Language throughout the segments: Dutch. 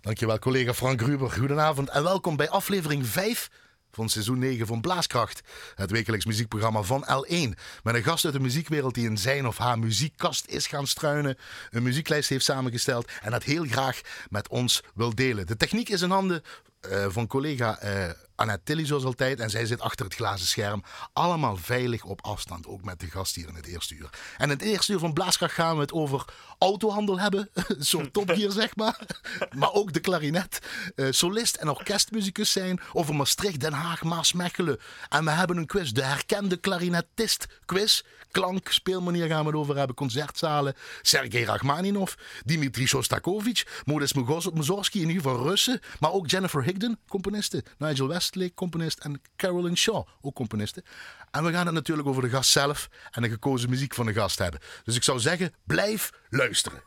Dankjewel collega Frank Gruber. Goedenavond en welkom bij aflevering 5 van seizoen 9 van Blaaskracht. Het wekelijks muziekprogramma van L1. Met een gast uit de muziekwereld die in zijn of haar muziekkast is gaan struinen. Een muzieklijst heeft samengesteld en dat heel graag met ons wil delen. De techniek is in handen uh, van collega uh, Annette Tilly zoals altijd. En zij zit achter het glazen scherm. Allemaal veilig op afstand. Ook met de gast hier in het eerste uur. En in het eerste uur van Blaaskracht gaan we het over autohandel hebben. Zo'n topgear zeg maar. maar ook de klarinet. Uh, solist en orkestmuzikus zijn. Over Maastricht, Den Haag, Maasmechelen. En we hebben een quiz. De herkende klarinetist quiz. Klank, speelmanier gaan we het over hebben. Concertzalen. Sergei Rachmaninov. Dimitri Shostakovich. Modest Mussorgsky. In ieder geval Russen. Maar ook Jennifer Higden, componiste. Nigel Westlake, componist. En Carolyn Shaw, ook componiste. En we gaan het natuurlijk over de gast zelf en de gekozen muziek van de gast hebben. Dus ik zou zeggen, blijf luisteren.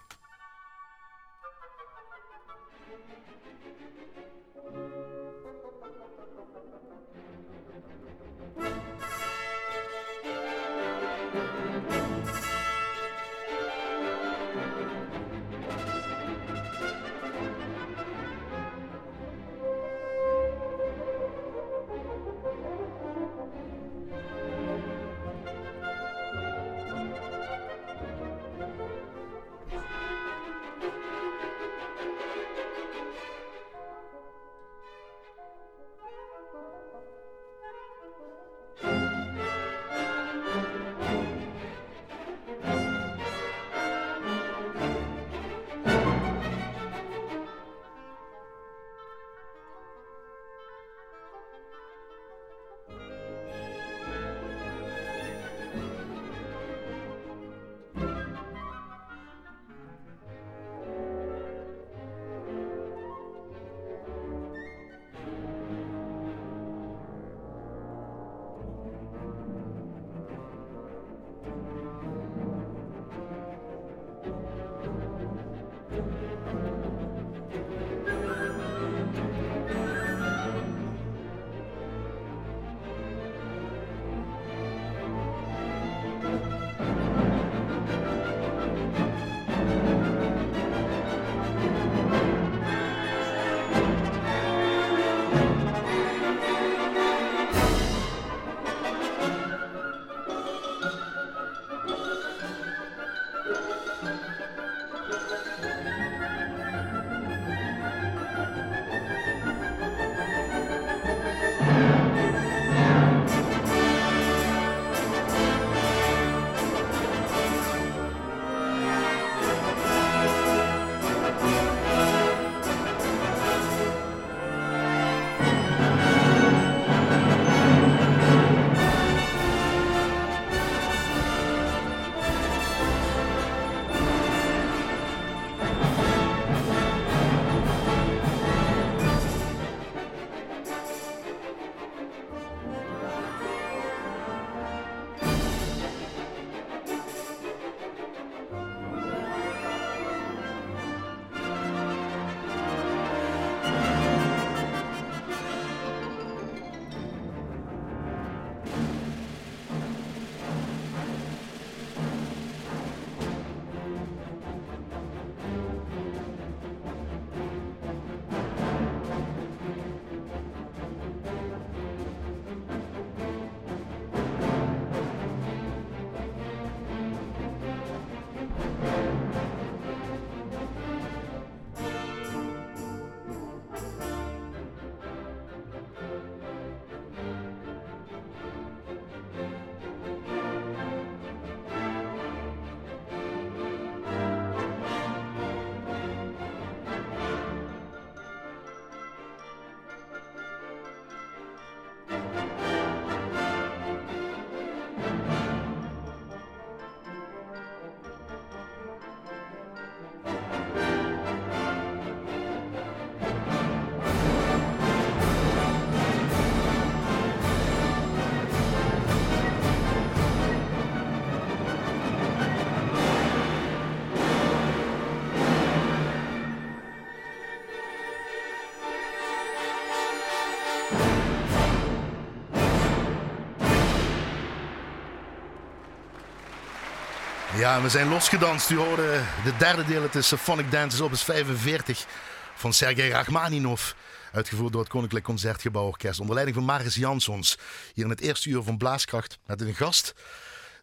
Ja, we zijn losgedanst. U hoorde de derde deel, het is Symphonic Dances op is 45. van Sergei Rachmaninov. Uitgevoerd door het Koninklijk Concertgebouworkest. Onder leiding van Maris Jansons. Hier in het eerste uur van Blaaskracht met een gast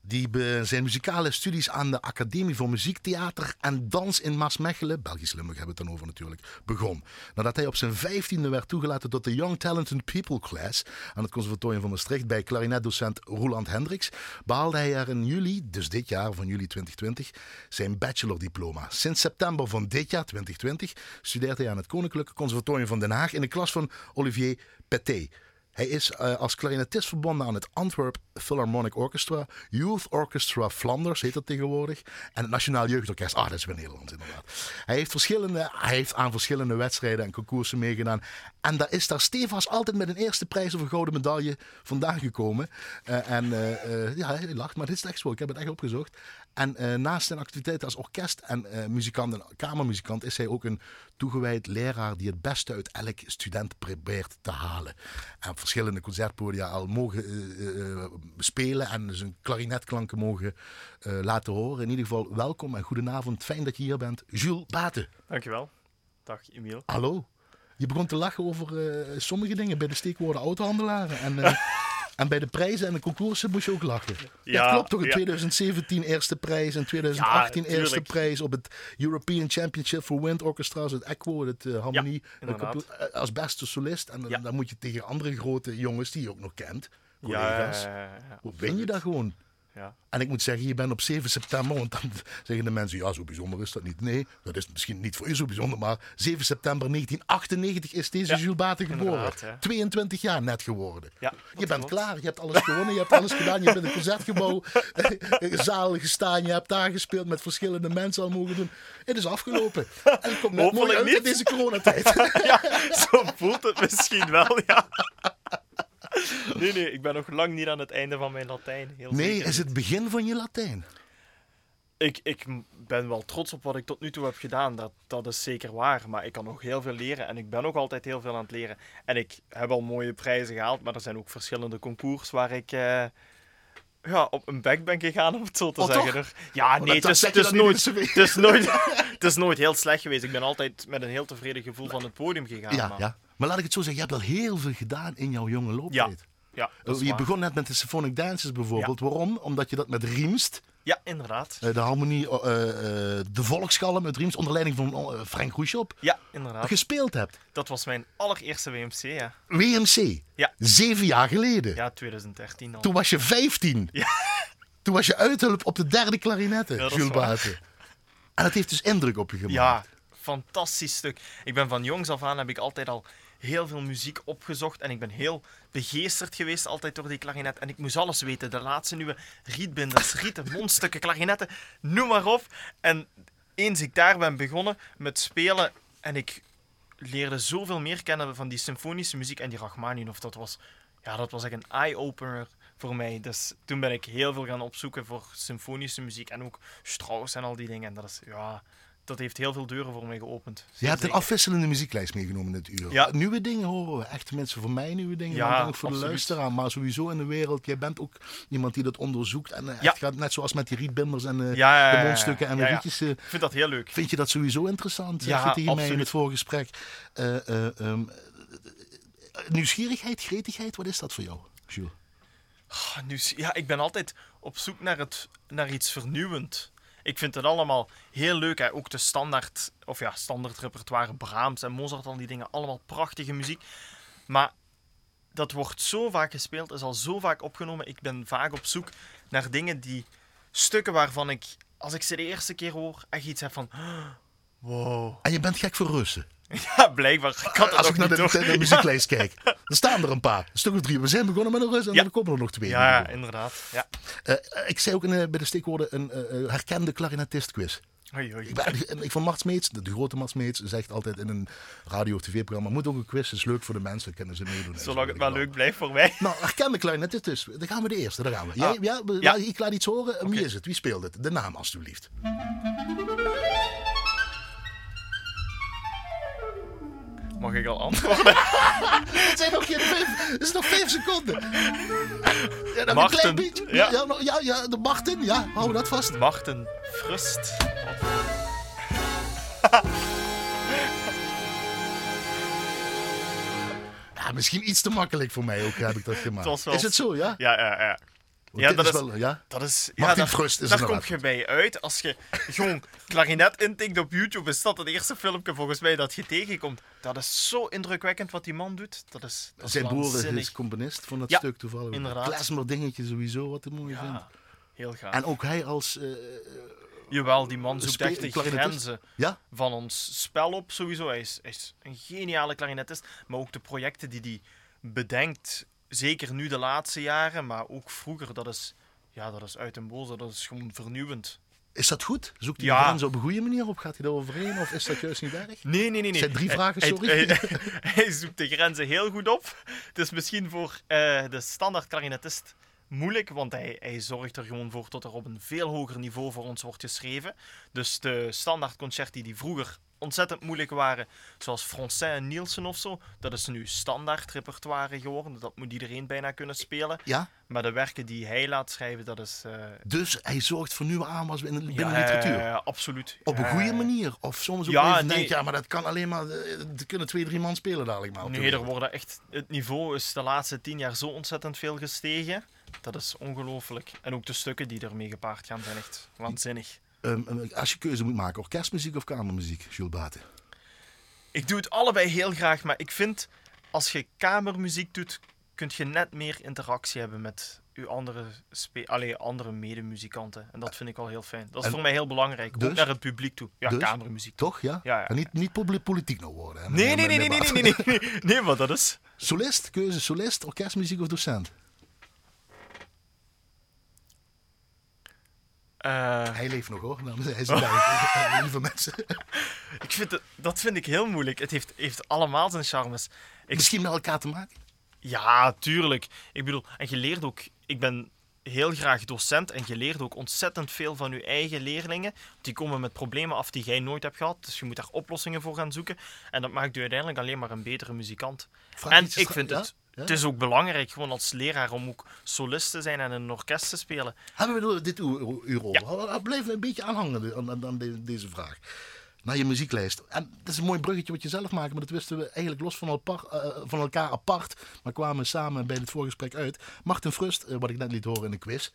die zijn muzikale studies aan de Academie voor Muziek, Theater en Dans in Maasmechelen, Belgisch Limburg hebben we het dan over natuurlijk, begon. Nadat hij op zijn vijftiende werd toegelaten tot de Young Talented People Class aan het Conservatorium van Maastricht bij klarinetdocent Roland Hendricks, behaalde hij er in juli, dus dit jaar van juli 2020, zijn bachelordiploma. Sinds september van dit jaar, 2020, studeert hij aan het Koninklijke Conservatorium van Den Haag in de klas van Olivier Peté. Hij is uh, als klarinetist verbonden aan het Antwerp Philharmonic Orchestra, Youth Orchestra Flanders heet dat tegenwoordig, en het Nationaal Jeugdorkest. Ah, dat is weer Nederland inderdaad. Hij heeft, verschillende, hij heeft aan verschillende wedstrijden en concoursen meegedaan. En daar is daar stevast altijd met een eerste prijs of een gouden medaille vandaan gekomen. Uh, en uh, ja, hij lacht, maar dit is echt zo. Ik heb het echt opgezocht. En naast zijn activiteiten als orkest en muzikant en kamermuzikant is hij ook een toegewijd leraar die het beste uit elk student probeert te halen. En verschillende concertpodia al mogen spelen en zijn klarinetklanken mogen uh, laten horen. In ieder geval welkom en goedenavond. Fijn dat je hier bent. Jules Baten. Dankjewel. Dag Emiel. Hallo. Je begon te lachen over sommige dingen bij de steekwoorden autohandelaren. En En bij de prijzen en de concoursen moest je ook lachen. Ja, dat klopt toch? In 2017 eerste prijs, in 2018 eerste prijs op het European Championship for Wind Orchestras, het ECHO, het uh, Harmonie, als beste solist. En dan, moet je tegen andere grote jongens die je ook nog kent, collega's. Hoe win je dat gewoon? Ja. En ik moet zeggen, je bent op 7 september, want dan zeggen de mensen, ja, zo bijzonder is dat niet. Nee, dat is misschien niet voor je zo bijzonder, maar 7 september 1998 is deze ja. Jules Baten geboren. 22 jaar net geworden. Ja, je bent klaar, je hebt alles gewonnen, je hebt alles gedaan, je bent in een concertgebouw, zaal gestaan, je hebt daar gespeeld, met verschillende mensen al mogen doen. Het is afgelopen. En het komt net mooi uit in deze coronatijd. ja, zo voelt het misschien wel, ja. Nee, nee, ik ben nog lang niet aan het einde van mijn Latijn. Heel nee, is het begin van je Latijn? Ik, ik ben wel trots op wat ik tot nu toe heb gedaan. Dat, dat is zeker waar. Maar ik kan nog heel veel leren. En ik ben ook altijd heel veel aan het leren. En ik heb al mooie prijzen gehaald. Maar er zijn ook verschillende concours waar ik... Eh, ja, op een bek ben gegaan, om het zo te oh, zeggen. Ja, oh, nee, het is, het, is nooit, het, is nooit, het is nooit heel slecht geweest. Ik ben altijd met een heel tevreden gevoel van het podium gegaan. Ja, maar. ja. Maar laat ik het zo zeggen, je hebt wel heel veel gedaan in jouw jonge looptijd. Ja. ja je begon net met de symphonic dances bijvoorbeeld. Waarom? Omdat je dat met Riemst... Ja, inderdaad. Eh, de harmonie, uh, de volkskallen met Riemst, onder leiding van Frank Roeshop. Ja, inderdaad. Gespeeld hebt. Dat was mijn allereerste WMC, ja. WMC? Ja. Zeven jaar geleden? Ja, 2013 al. Toen was je 15. Ja. Toen was je uithulp op de derde klarinetten, ja, Jules Baten. En dat heeft dus indruk op je gemaakt. Ja, fantastisch stuk. Ik ben van jongs af aan, heb ik altijd al heel veel muziek opgezocht en ik ben heel begeesterd geweest altijd door die klarinet. En ik moest alles weten. De laatste nieuwe rietbinders, rieten, mondstukken, klarinetten, noem maar op. En eens ik daar ben begonnen met spelen en ik leerde zoveel meer kennen van die symfonische muziek en die Rachmaninov, dat was, ja, dat was echt een eye-opener voor mij. Dus toen ben ik heel veel gaan opzoeken voor symfonische muziek en ook Strauss en al die dingen. En dat is, ja, dat heeft heel veel deuren voor mij geopend. Je hebt een afwisselende muzieklijst meegenomen dit uur. Ja. Nieuwe dingen horen we. Echt mensen voor mij nieuwe dingen. Ja, voor absoluut. de luisteraar. Maar sowieso in de wereld. Jij bent ook iemand die dat onderzoekt. En uh, ja. gaat net zoals met die rietbinders en uh, ja, de mondstukken en de rietjes. Uh, ik vind dat heel leuk. Vind je dat sowieso interessant? Ja, je tegen mij in het voorgesprek. Um, nieuwsgierigheid, gretigheid, wat is dat voor jou, Jules? Oh, ja, ik ben altijd op zoek naar, het, naar iets vernieuwend. Ik vind het allemaal heel leuk. Hè. Ook de standaard, of ja, standaard repertoire, Brahms en Mozart, al die dingen. Allemaal prachtige muziek. Maar dat wordt zo vaak gespeeld, is al zo vaak opgenomen. Ik ben vaak op zoek naar dingen die... Stukken waarvan ik, als ik ze de eerste keer hoor, echt iets heb van... Wow. En je bent gek voor Russen? Ja, blijkbaar. Ik Als ik naar de, de, muzieklijst kijk, dan staan er een paar. Een stuk of drie. We zijn begonnen met een Rus en ja. er komen er nog twee. Ja, inderdaad. Ja. Uh, ik zei ook in, bij de stikwoorden een uh, herkende klarinetist quiz. Oei, oei. Ik, ben, ik van Mart Smeets, de, de, grote Mart Smeets, zegt altijd in een radio- of tv-programma: moet ook een quiz, is leuk voor de mensen, kunnen ze meedoen. Zolang het maar leuk blijft voor mij. Nou, herkende klarinetist dus. Dan gaan we de eerste, daar gaan we. Ah. Ja, ik laat iets horen. Okay. Wie is het? Wie speelt het? De naam, alstublieft. Mag ik al antwoorden? het zijn nog geen vijf, het is nog vijf seconden. Ja. Een klein beetje. Ja. Ja, ja, ja, de Machten, ja, hou dat vast. Machten, frust. Ja, misschien iets te makkelijk voor mij ook, heb ik dat gemaakt. Is het zo, ja? Ja, ja, ja. Ja, dat is is- wel, ja? Dat is... Martin daar, Frust is Daar kom je bij uit. Als je gewoon klarinet intikt op YouTube, is dat het eerste filmpje volgens mij dat je tegenkomt. Dat is zo indrukwekkend wat die man doet. Dat is, dat Zijn broer is componist van dat Ja, stuk toevallig. inderdaad. Dingetje sowieso, wat ik mooi vind. Ja, heel gaaf. En ook hij als... eh, Jawel, die man zoekt Spe- echt de grenzen ja, van ons spel op sowieso. Hij is, hij is een geniale klarinetist. Maar ook de projecten die hij bedenkt, zeker nu de laatste jaren, maar ook vroeger, dat is, ja, dat is uit den boze. Dat is gewoon vernieuwend. is dat goed? Zoekt hij Ja. de grenzen op een goede manier op? Gaat hij daar overheen of is dat juist niet erg? Nee, nee, nee. nee. zijn drie Hij- vragen, sorry. Hij, hij zoekt de grenzen heel goed op. Het is misschien voor eh, de standaard klarinetist moeilijk, want hij, hij zorgt er gewoon voor dat er op een veel hoger niveau voor ons wordt geschreven. Dus de standaard concerti die vroeger ontzettend moeilijk waren, zoals Francais en Nielsen of zo, dat is nu standaard repertoire geworden. Dat moet iedereen bijna kunnen spelen. Ja, Maar de werken die hij laat schrijven, dat is... eh, dus hij zorgt voor nieuwe aanwas binnen, binnen ja, literatuur. ja, absoluut. Op een goede ja. manier. Of soms ook Ja, even nee. denk ja, maar dat kan alleen maar... eh, Er kunnen twee, drie man spelen dadelijk maar. de Nee, er worden echt, het niveau is de laatste tien jaar zo ontzettend veel gestegen. Dat is ongelooflijk. En ook de stukken die ermee gepaard gaan zijn echt waanzinnig. Ehm, eh, als je keuze moet maken, orkestmuziek of kamermuziek, Jules Baten? Ik doe het allebei heel graag, maar ik vind als je kamermuziek doet, kun je net meer interactie hebben met uw andere, allee, andere medemuzikanten. En dat vind ik wel heel fijn. Dat is En- voor mij heel belangrijk, dus? ook naar het publiek toe. Ja, Dus? kamermuziek. Toch, ja? Ja, ja. En niet, niet poli- politiek nou worden. hè, Nee, nee, nee, nee, nee, nee, nee, nee, nee. Solist, keuze solist, orkestmuziek of docent? Eh, Hij leeft nog hoor, dames. Hij is erbij. Lieve mensen. ik vind het, dat vind ik heel moeilijk. Het heeft, heeft allemaal zijn charmes. Ik Misschien met elkaar te maken? Ja, tuurlijk. Ik bedoel, en je leert ook. Ik ben heel graag docent en je leert ook ontzettend veel van je eigen leerlingen. Die komen met problemen af die jij nooit hebt gehad. Dus je moet daar oplossingen voor gaan zoeken. En dat maakt je uiteindelijk alleen maar een betere muzikant. Vraag en iets ik vind ja? het. Het is ook belangrijk, gewoon als leraar, om ook solist te zijn en in een orkest te spelen. Hebben we dit uur over? Ja. Blijf een beetje aanhangen aan, aan, aan de- deze vraag. Naar je muzieklijst. En dat is een mooi bruggetje wat je zelf maakt, maar dat wisten we eigenlijk los van, elpar- eh, van elkaar apart. Maar kwamen samen bij het voorgesprek uit. Martin Frust, eh, wat ik net liet horen in de quiz,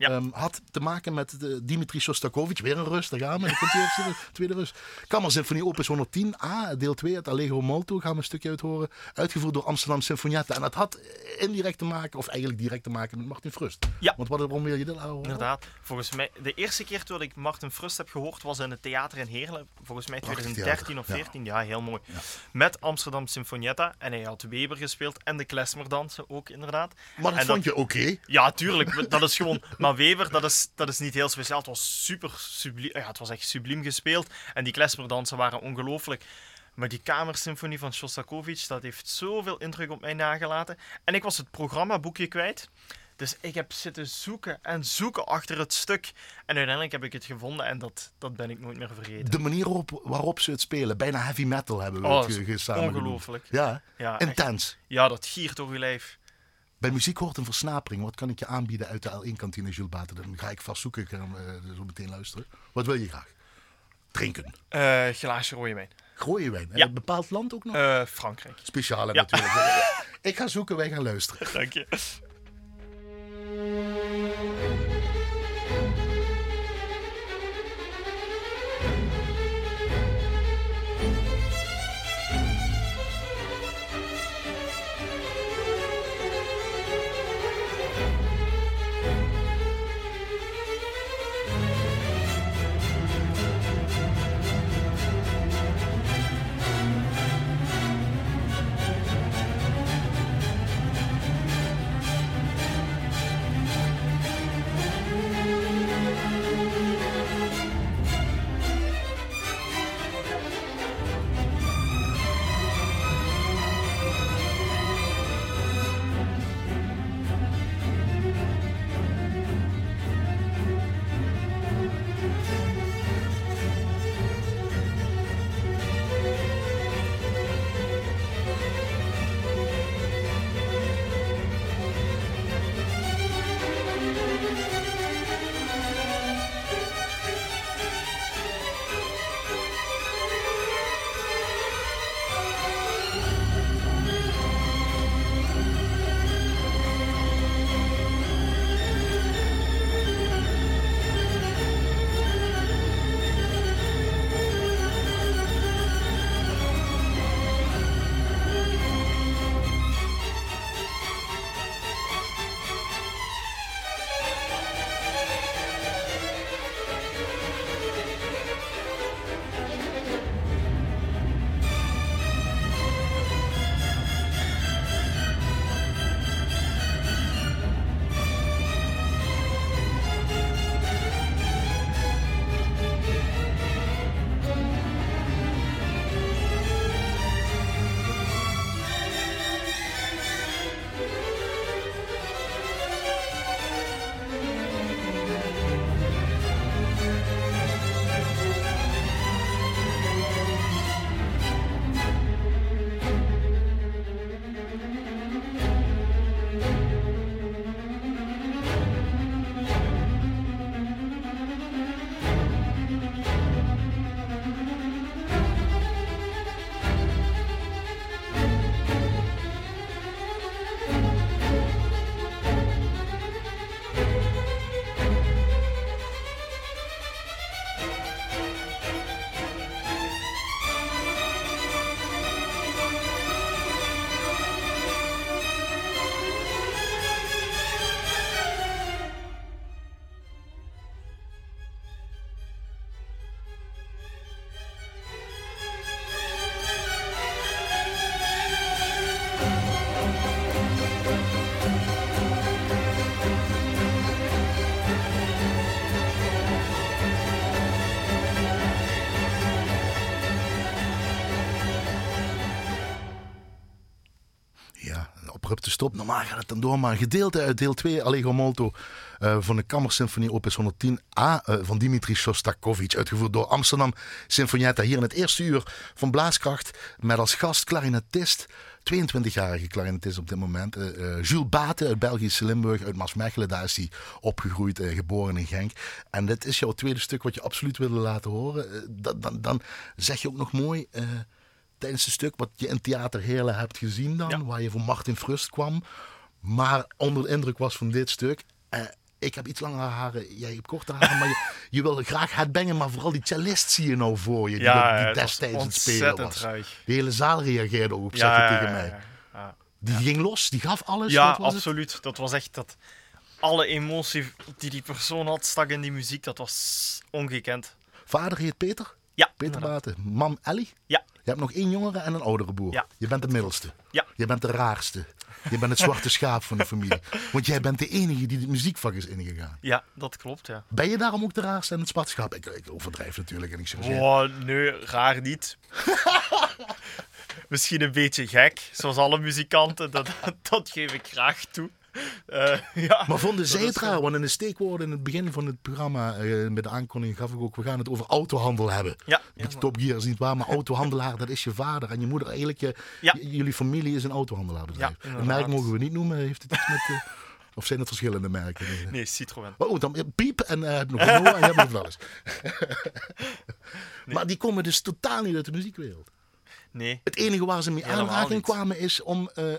Ja. ehm, had te maken met de Dimitri Shostakovich. Weer een rust, daar gaan we. Dan komt die eerste, tweede rust. Kammersymfonie Opus 110a, deel 2, het Allegro Molto. Gaan we een stukje uit horen. Uitgevoerd door Amsterdam Sinfonietta. En dat had indirect te maken, of eigenlijk direct te maken met Martin Frust. Ja. Want waarom wil je dit houden? Inderdaad. Volgens mij, de eerste keer toen ik Martin Frust heb gehoord was in het theater in Heerlen. Volgens mij Prachtig 2013 of theater, 14. Ja, heel mooi. Met Amsterdam Sinfonietta. En hij had Weber gespeeld. En de klezmerdansen ook, inderdaad. Maar dat En vond je oké? Ja, tuurlijk. Dat is gewoon... Maar Weber, dat is, dat is niet heel speciaal. Het was super subliem. Ja, het was echt subliem gespeeld. En die klezmerdansen waren ongelooflijk. Maar die kamersymfonie van Shostakovich, dat heeft zoveel indruk op mij nagelaten. En ik was het programmaboekje kwijt. Dus ik heb zitten zoeken en zoeken achter het stuk. En uiteindelijk heb ik het gevonden en dat, dat ben ik nooit meer vergeten. De manier waarop, waarop ze het spelen, bijna heavy metal hebben we Oh, het dat ge- is ge- samen genoemd. ongelooflijk. Ja, Ja, echt. intens. Ja, dat giert door je lijf. Bij muziek hoort een versnapering. Wat kan ik je aanbieden uit de L1-kantine, Jules Baten? Dan ga ik vast zoeken. Ik ga eh, zo meteen luisteren. Wat wil je graag? Drinken. Eh glaasje rode wijn. Gooie wijn. Ja. Een bepaald land ook nog? Eh, Frankrijk. Speciale Ja. natuurlijk. ik ga zoeken, wij gaan luisteren. Dank je. Stop. Normaal gaat het dan door, maar gedeelte uit deel 2, Allegro Molto, eh, van de Kammersymfonie Opus 110a uh, van Dimitri Shostakovich. Uitgevoerd door Amsterdam Sinfonietta. Hier in het eerste uur van Blaaskracht met als gast klarinetist 22-jarige klarinetist op dit moment. Uh, Jules Baten uit Belgische Limburg, uit Maasmechelen. Daar is hij opgegroeid, uh, geboren in Genk. En dit is jouw tweede stuk wat je absoluut wilde laten horen. Dan, dan, dan, zeg je ook nog mooi tijdens het stuk wat je in Theater Heerlen hebt gezien dan. Ja. Waar je voor Martin Frust kwam. Maar onder de indruk was van dit stuk. ik heb iets langere haren, jij hebt korte haren, maar je, je wil graag het bengen, maar vooral die cellist zie je nou voor je, die, ja, die destijds het spelen was. Ruig. De hele zaal reageerde ook op, zeg je tegen mij. Die ging los, die gaf alles. Ja, absoluut. Het? Dat was echt dat. Alle emotie die die persoon had, stak in die muziek. Dat was ongekend. Vader heet Peter? Ja. Peter Baten. Mam Ellie? Ja. Je hebt nog één jongere en een oudere broer. Ja. Je bent de middelste. Ja. Je bent de raarste. Je bent het zwarte schaap van de familie. Want jij bent de enige die het muziekvak is ingegaan. Ja, dat klopt, ja. Ben je daarom ook de raarste en het zwarte schaap? Ik, ik overdrijf natuurlijk en ik zeg... Oh, nee, raar niet. Misschien een beetje gek, zoals alle muzikanten. Dat, dat geef ik graag toe. Uh, ja, maar vonden zij het raar? Want in de steekwoorden in het begin van het programma, uh, met de aankondiging gaf ik ook, we gaan het over autohandel hebben. Ja. Beetje Top Gear is niet waar, maar autohandelaar, dat is je vader en je moeder. Eigenlijk, je, ja. jullie familie is een autohandelaarbedrijf. Ja, een merk mogen we niet noemen, heeft het iets met... Uh, of zijn het verschillende merken? Nee, Citroën. Oh, dan piep en uh, heb nog Renault en je hebt nog alles. nee. Maar die komen dus totaal niet uit de muziekwereld. Nee. Het enige waar ze mee aanraking kwamen is om uh, uh,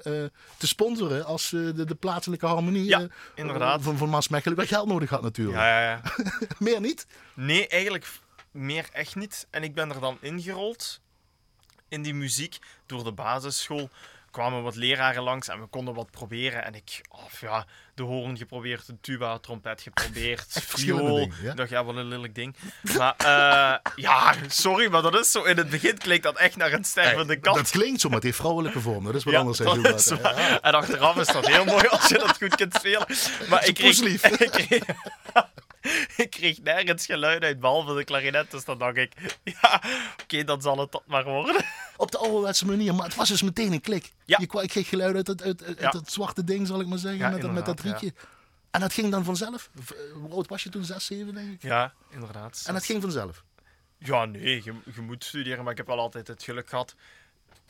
te sponsoren als uh, de, de, plaatselijke harmonie ja, inderdaad. van, van Maasmechelen wat geld nodig had natuurlijk. Ja, ja, ja. meer niet? Nee, eigenlijk meer echt niet. En ik ben er dan ingerold in die muziek door de basisschool kwamen wat leraren langs en we konden wat proberen. En ik, of ja, de hoorn geprobeerd, de tuba, trompet geprobeerd, viool. Dingen, ja? Ik dacht, ja, wat een lelijk ding. Maar uh, ja, sorry, maar dat is zo. In het begin klinkt dat echt naar een stervende kat. Dat klinkt zo, maar het heeft vrouwelijke vorm. Dat is wat ja, anders. Dat is. Ja. En achteraf is dat heel mooi als je dat goed kunt spelen. Maar ik kreeg, ik kreeg, ik kreeg nergens geluid uit, behalve de klarinet. Dus dan dacht ik, ja, oké, okay, dan zal het dat maar worden. Op de ouderwetse manier, maar het was dus meteen een klik. Ja. Je kreeg geluid uit, het, uit, uit ja. het zwarte ding, zal ik maar zeggen, ja, met, met dat rietje. En dat ging dan vanzelf? Hoe oud was je toen? 6, 7 denk ik? Ja, inderdaad. En dat ging vanzelf? Ja, nee, je, je moet studeren, maar ik heb wel altijd het geluk gehad.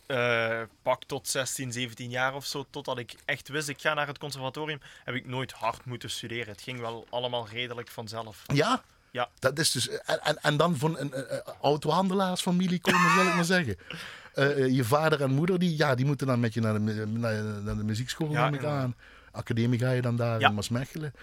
Uh, pak tot 16, 17 jaar of zo, totdat ik echt wist, ik ga naar het conservatorium, heb ik nooit hard moeten studeren. Het ging wel allemaal redelijk vanzelf. Ja? Ja. Dat is dus, en, en, en dan van een, een, een autohandelaarsfamilie komen, zal ik maar zeggen. Uh, je vader en moeder, die, ja, die moeten dan met je naar de, naar, naar de muziekschool, ja, neem ik aan. Academie ga je dan daar ja. in Maasmechelen.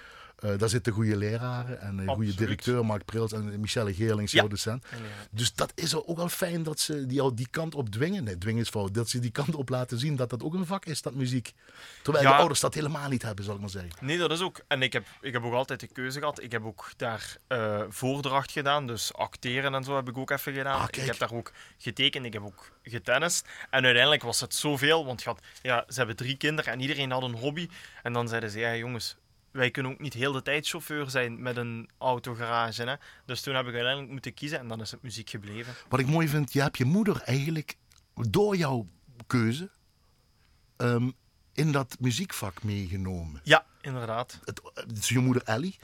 Uh, daar zitten goede leraren en een goede directeur, Mark Prils en Michelle Geerlings, jouw ja. docent. Dus dat is ook al fijn dat ze die, al die kant op dwingen. Nee, dwingen is fout. Dat ze die kant op laten zien dat dat ook een vak is, dat muziek. Terwijl ja. de ouders dat helemaal niet hebben, zal ik maar zeggen. Nee, dat is ook. En ik heb, ik heb ook altijd de keuze gehad. Ik heb ook daar uh, voordracht gedaan, dus acteren en zo heb ik ook even gedaan. Ah, ik heb daar ook getekend, ik heb ook getennist. En uiteindelijk was het zoveel, want had, ja, ze hebben drie kinderen en iedereen had een hobby. En dan zeiden ze, ja jongens, wij kunnen ook niet heel de tijd chauffeur zijn met een autogarage. Hè? Dus toen heb ik uiteindelijk moeten kiezen en dan is het muziek gebleven. Wat ik mooi vind, je hebt je moeder eigenlijk door jouw keuze um, in dat muziekvak meegenomen. Ja, inderdaad. Het, het is je moeder Ellie.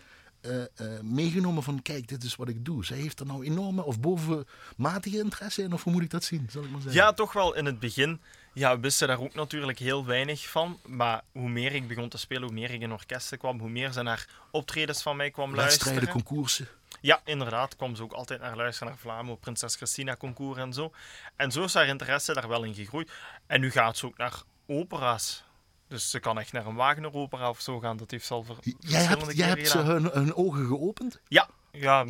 Uh, uh, meegenomen van kijk, dit is wat ik doe. Zij heeft er nou enorme of bovenmatige interesse in, of hoe moet ik dat zien, zal ik maar zeggen? Ja, toch wel in het begin. Ja, wisten daar ook natuurlijk heel weinig van. Maar hoe meer ik begon te spelen, hoe meer ik in orkesten kwam, hoe meer ze naar optredens van mij kwam luisteren. Wedstrijden, concoursen. Ja, inderdaad. Kwam ze ook altijd naar luisteren naar Vlaamo, Prinses Christina concours en zo. En zo is haar interesse daar wel in gegroeid. En nu gaat ze ook naar opera's. Dus ze kan echt naar een Wagner-opera of zo gaan. Dat heeft ze al ver Jij hebt, jij hebt ze hun, hun, ogen geopend? Ja, ja,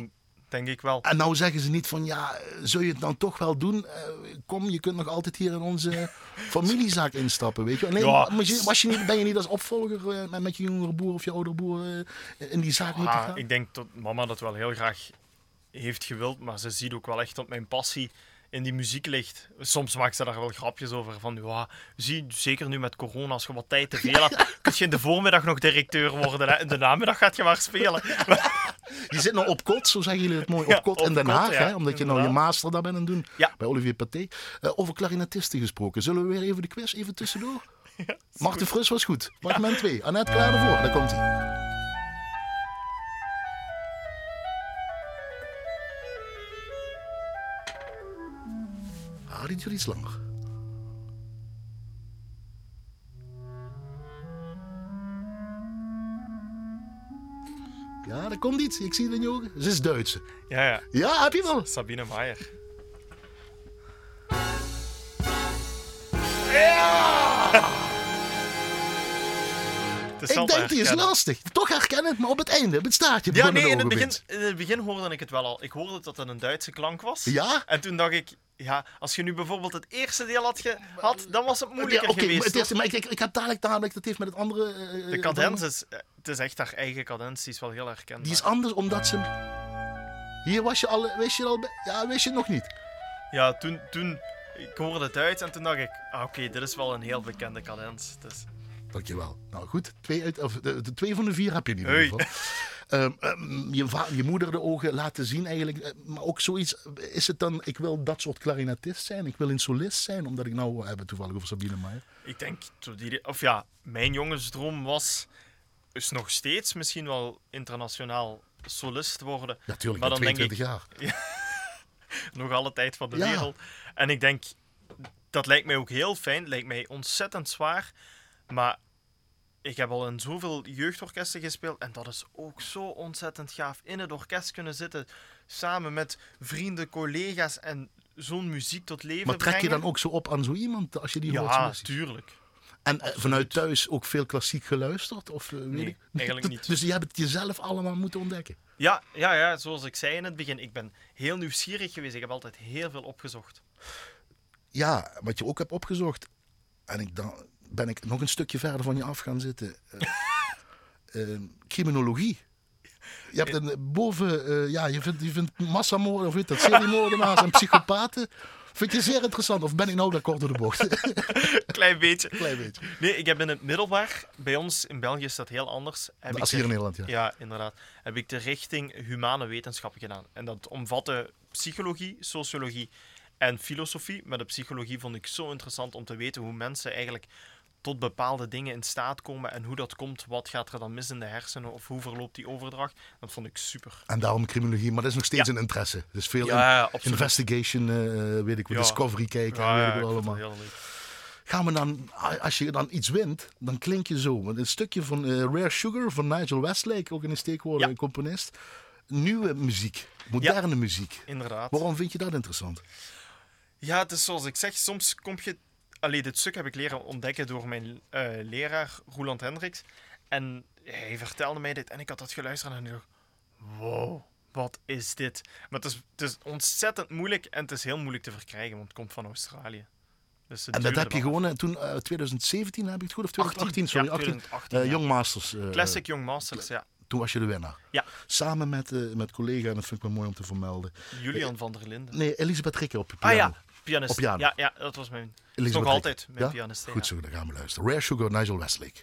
denk ik wel. En nou zeggen ze niet van, ja, zul je het dan toch wel doen? Uh, kom, je kunt nog altijd hier in onze familiezaak instappen, weet je? Nee, ja. was je niet, ben je niet als opvolger uh, met je jongere broer of je oudere broer uh, in die zaak ja, moeten gaan? Ik denk dat mama dat wel heel graag heeft gewild, maar ze ziet ook wel echt dat mijn passie in die muziek ligt. Soms maakt ze daar wel grapjes over. Van, ja, zie, zeker nu met corona, als je wat tijd te veel hebt, kun je in de voormiddag nog directeur worden. Hè? In de namiddag gaat je maar spelen. Je zit nou op kot, zo zeggen jullie het mooi, op Ja, kot in Den Haag. ja, hè, omdat je nou je master daar bent aan doen Ja. bij Olivier Paté. Uh, over klarinetisten gesproken. Zullen we weer even de quiz even tussendoor? Marten Frus was goed. Fragment 2. Annette klaar ervoor. Daar komt hij. Iets langer. Ja, er komt iets. Ik zie je ogen. Ze is Duitse. Ja, ja. Ja, heb je wel. Sabine Maier. Ik denk die is lastig. Toch herken maar op het einde, op het staartje. Ja, nee, in het, begin, in het begin hoorde ik het wel al. Ik hoorde dat het een Duitse klank was. Ja? En toen dacht ik, ja, als je nu bijvoorbeeld het eerste deel had gehad, dan was het moeilijker Ja, oké, geweest. maar, het hoor. eerste, maar ik, ik, ik heb dadelijk dadelijk, dat heeft met het andere... eh, De cadens is, eh, het is echt haar eigen cadens, die is wel heel herkenbaar. Die is anders, omdat ze... Hier was je al, wist je al, ja, wist je nog niet. Ja, toen, toen, ik hoorde het uit en toen dacht ik, ah, oké, dit is wel een heel bekende cadens. Dus, Dankjewel. Nou goed, twee, uit, of de, de twee van de vier heb je ieder Hey. Ehm, ehm, je, je moeder de ogen laten zien eigenlijk. eh, Maar ook zoiets, is het dan, ik wil dat soort klarinetist zijn, ik wil een solist zijn, omdat ik nou, we hebben toevallig over Sabine Maier. ik denk, of ja, mijn jongensdroom was, is nog steeds misschien wel internationaal solist worden. Ja, tuurlijk, Maar dan denk 22 ik- jaar. nog alle tijd van de Ja. wereld. En ik denk, dat lijkt mij ook heel fijn, lijkt mij ontzettend zwaar. Maar ik heb al in zoveel jeugdorkesten gespeeld en dat is ook zo ontzettend gaaf. In het orkest kunnen zitten, samen met vrienden, collega's en zo'n muziek tot leven Maar trek je brengen. dan ook zo op aan zo iemand als je die hoort? Ja, solistisch? tuurlijk. En eh, vanuit thuis ook veel klassiek geluisterd? Of, eh, weet Nee, ik? eigenlijk niet. Dus je hebt het jezelf allemaal moeten ontdekken. Ja, ja, ja, zoals ik zei in het begin, ik ben heel nieuwsgierig geweest. Ik heb altijd heel veel opgezocht. Ja, wat je ook hebt opgezocht. En ik dan ben ik nog een stukje verder van je af gaan zitten. Eh, eh, criminologie. Je hebt een, boven, eh, ja, je vindt, je vindt massamoorden, of weet dat, seriemoordenaars en psychopaten. Vind je zeer interessant, of ben ik nou daar kort door de bocht? Klein beetje. Klein beetje. Nee, ik heb in het middelbaar, bij ons in België is dat heel anders. Heb Als ik hier in de- Nederland, ja. Ja, inderdaad. Heb ik de richting humane wetenschappen gedaan. En dat omvatte psychologie, sociologie en filosofie. Maar de psychologie vond ik zo interessant om te weten hoe mensen eigenlijk tot bepaalde dingen in staat komen en hoe dat komt. Wat gaat er dan mis in de hersenen of hoe verloopt die overdracht? Dat vond ik super. En daarom criminologie, maar dat is nog steeds Ja. een interesse. Dus veel Ja, investigation, eh, weet ik wat. Discovery kijken, Ja, weet ik wel allemaal. heel leuk. Gaan we dan, als je dan iets wint, dan klink je zo. Want een stukje van eh, Rare Sugar van Nigel Westlake, ook in een steekwoorden Ja. componist. Nieuwe muziek, moderne muziek. Inderdaad. Waarom vind je dat interessant? Ja, het is zoals ik zeg, soms kom je... Allee, dit stuk heb ik leren ontdekken door mijn eh, leraar, Roland Hendricks. En hij vertelde mij dit en ik had dat geluisterd en ik dacht... Wow, wat is dit? Maar het is, het is ontzettend moeilijk en het is heel moeilijk te verkrijgen, want het komt van Australië. Dus En dat heb je gewonnen toen, eh, 2017 heb ik het goed, of 2018, 18, sorry, ja, 18. 2018, Eh, ja. Young Masters. eh, Classic Young Masters, ja. Toen was je de winnaar. Ja, Samen met, eh, met collega, en dat vind ik wel mooi om te vermelden. Julian van der Linden. Nee, Elisabeth Rikke op Ah piano. ja, pianist. Op piano. Ja, ja, dat was mijn... Nog altijd mijn Ja? pianist. Goed zo, dan gaan we luisteren. Rare Sugar, Nigel Westlake.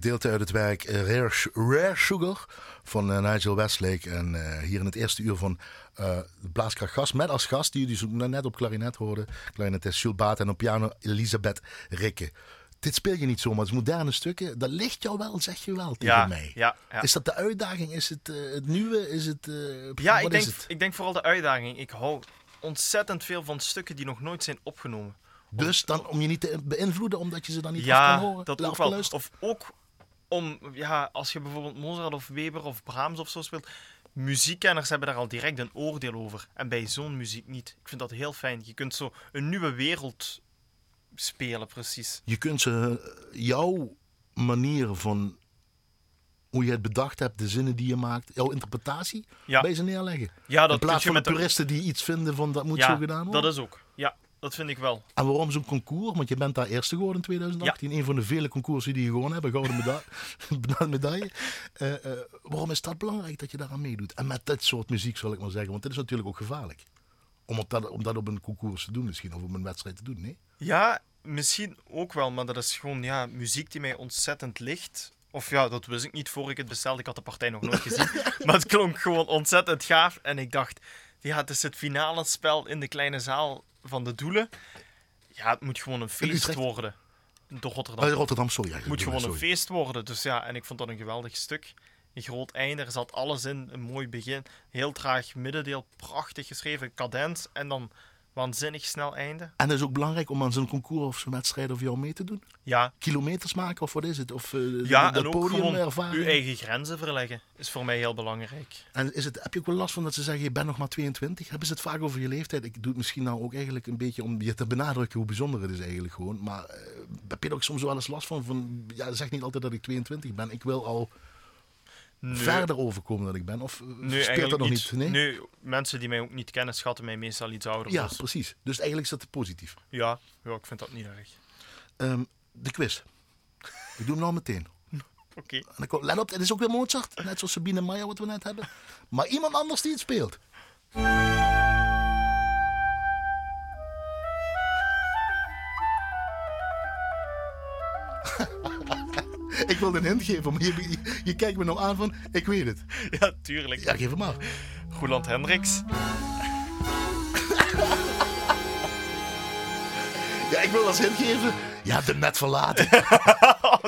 Gedeelte uit het werk eh, Rare, Rare Sugar van eh, Nigel Westlake. En eh, hier in het eerste uur van de Blaaskracht Gast. Met als gast, die jullie zo net op klarinet hoorden. Klarinetist Jules Baat en op piano Elisabeth Rikke. Dit speel je niet zomaar, het is moderne stukken. Dat ligt jou wel, zeg je wel tegen Ja, mij. ja, ja. Is dat de uitdaging? Is het het nieuwe? Is het, Ja, ik denk, het? ik denk vooral de uitdaging. Ik hou ontzettend veel van stukken die nog nooit zijn opgenomen. Dus dan om je niet te beïnvloeden, omdat je ze dan niet af ja, kan horen? dat ook wel. Of ook om, ja, als je bijvoorbeeld Mozart of Weber of Brahms of zo speelt, muziekkenners hebben daar al direct een oordeel over. En bij zo'n muziek niet. Ik vind dat heel fijn. Je kunt zo een nieuwe wereld spelen, precies. Je kunt ze, eh, jouw manier van hoe je het bedacht hebt, de zinnen die je maakt, jouw interpretatie, Ja. bij ze neerleggen. Ja, dat In plaats van de met een- puristen die iets vinden van dat moet Ja, zo gedaan worden. dat is ook. Ja, dat vind ik wel. En waarom zo'n concours? Want je bent daar eerste geworden in 2018. Een van de vele concoursen die je gewonnen hebben. Gouden meda gouden medaille. Eh, eh, waarom is dat belangrijk dat je daaraan meedoet? En met dit soort muziek zal ik maar zeggen. Want dit is natuurlijk ook gevaarlijk. Om, op dat, om dat op een concours te doen misschien. Of op een wedstrijd te doen. Nee? Ja, misschien ook wel, maar dat is gewoon ja, muziek die mij ontzettend ligt. Of ja, dat wist ik niet voor ik het bestelde. Ik had de partij nog nooit gezien. maar het klonk gewoon ontzettend gaaf. En ik dacht, ja, het is het finale spel in de kleine zaal van de Doelen. Ja, het moet gewoon een feest worden. De Rotterdam. Eh, Rotterdam, sorry. Het moet sorry. gewoon een feest worden. Dus ja, en ik vond dat een geweldig stuk. Een groot einde, er zat alles in. Een mooi begin. Heel traag middendeel, prachtig geschreven. Cadent en dan waanzinnig snel einde. En dat is ook belangrijk om aan zo'n concours of zo'n wedstrijd of jou mee te doen. Ja, Kilometers maken of wat is het? Of eh, Ja, dat en ook podium gewoon ervaren. uw eigen grenzen verleggen is voor mij heel belangrijk. En is het, heb je ook wel last van dat ze zeggen, je bent nog maar 22? Hebben ze het vaak over je leeftijd? Ik doe het misschien nou ook eigenlijk een beetje om je te benadrukken hoe bijzonder het is eigenlijk gewoon. Maar eh, heb je er ook soms wel eens last van? van ja, zeg niet altijd dat ik 22 ben. Ik wil al Nee, verder overkomen dan ik ben. Of eh, nee, speelt dat nog niet. niet? Nee? Nee, mensen die mij ook niet kennen schatten mij meestal iets ouder. Ja, dus precies. Dus eigenlijk is dat positief. ja, ja, ik vind dat niet erg. Ehm, de quiz. Ik doe hem nou meteen. Oké. Kom- let op, het is ook weer Mozart. Net zoals Sabine Meijer wat we net hebben. Maar iemand anders die het speelt. Ik wilde een hint geven, maar je, je, je kijkt me nou aan van, ik weet het. Ja, tuurlijk. Ja, geef hem maar. Roland Hendricks. Ja, ik wil als hint geven, je hebt hem net verlaten.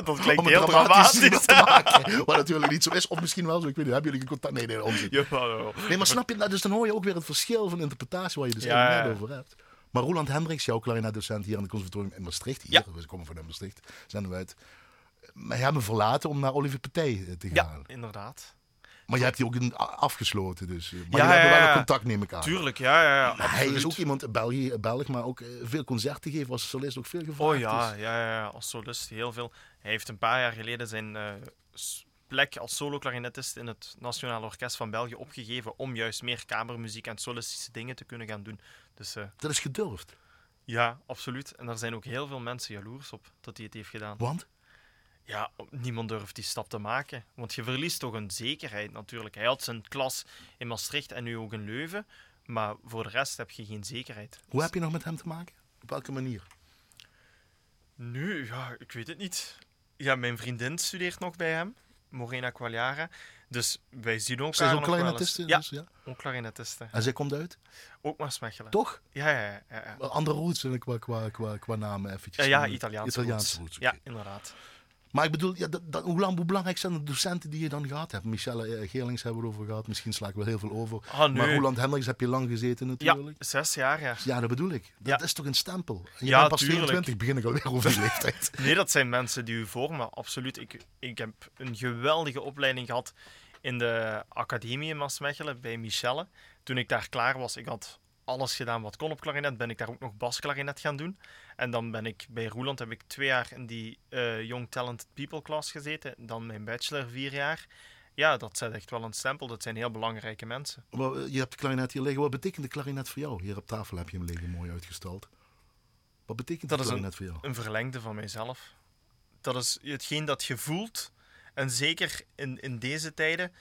Dat klinkt om het heel dramatisch te maken. Wat natuurlijk niet zo is. Of misschien wel zo, ik weet niet. Hebben jullie contact? Nee, nee, onzin. Nee, maar snap je, nou, dus dan hoor je ook weer het verschil van interpretatie waar je dus Ja, net over hebt. Maar Roland Hendricks, jouw klarinetdocent hier aan het conservatorium in Maastricht, hier, Ja. we komen van Maastricht, zenden we uit. Maar hem verlaten om naar Olivier Partij eh, te Ja, gaan. inderdaad. Maar je hebt die ook afgesloten, dus. Maar Ja, je hebt ja, wel ja. een contact, neem ik aan. Tuurlijk, ja, ja, ja. Hij is ook iemand, België, Belg, maar ook eh, veel concerten geven als solist, ook veel gevraagd. Oh ja, dus- ja, ja, ja, als solist heel veel. Hij heeft een paar jaar geleden zijn eh, plek als solo-klarinetist in het Nationaal Orkest van België opgegeven om juist meer kamermuziek en solistische dingen te kunnen gaan doen. Dus Dat is gedurfd. ja, absoluut. En daar zijn ook heel veel mensen jaloers op dat hij het heeft gedaan. Want? Ja, niemand durft die stap te maken. Want je verliest toch een zekerheid natuurlijk. Hij had zijn klas in Maastricht en nu ook in Leuven. Maar voor de rest heb je geen zekerheid. Hoe heb je nog met hem te maken? Op welke manier? Nu, ja, ik weet het niet. Ja, mijn vriendin studeert nog bij hem, Morena Quagliara. Dus wij zien elkaar Zij is ook klarinetiste? Ja, Dus, ja. ook klarinetiste. En zij komt uit? Ook maar Smechelen. Toch? Ja, ja, ja. ja, ja. Andere roots qua, qua, qua, qua namen eventjes. Ja, ja, Italiaanse Italiaanse roots. roots. Ja, inderdaad. Maar ik bedoel, ja, dat, dat, hoe, lang, hoe belangrijk zijn de docenten die je dan gehad hebt? Michelle eh, Geerlings hebben we het over gehad. Misschien sla ik wel heel veel over. Ah, Maar. Roland Hendricks heb je lang gezeten Ja, natuurlijk. zes jaar, ja. Ja, dat bedoel ik. Dat Ja. is toch een stempel? En je Ja, bent pas tuurlijk. 22, begin ik alweer over die leeftijd. Nee, dat zijn mensen die u vormen, absoluut. Ik, ik heb een geweldige opleiding gehad in de academie in Maasmechelen bij Michelle. Toen ik daar klaar was, ik had alles gedaan wat kon op klarinet, ben ik daar ook nog basklarinet gaan doen. En dan ben ik bij Roeland, heb ik twee jaar in die eh, Young Talented People klas gezeten. Dan mijn bachelor vier jaar. Ja, dat zet echt wel een stempel. Dat zijn heel belangrijke mensen. Eh, je hebt de klarinet hier liggen. Wat betekent de klarinet voor jou? Hier op tafel heb je hem liggen, mooi uitgestald. Wat betekent Dat de klarinet voor jou? Een verlengde van mijzelf. dat is hetgeen dat je voelt. En zeker in, in deze tijden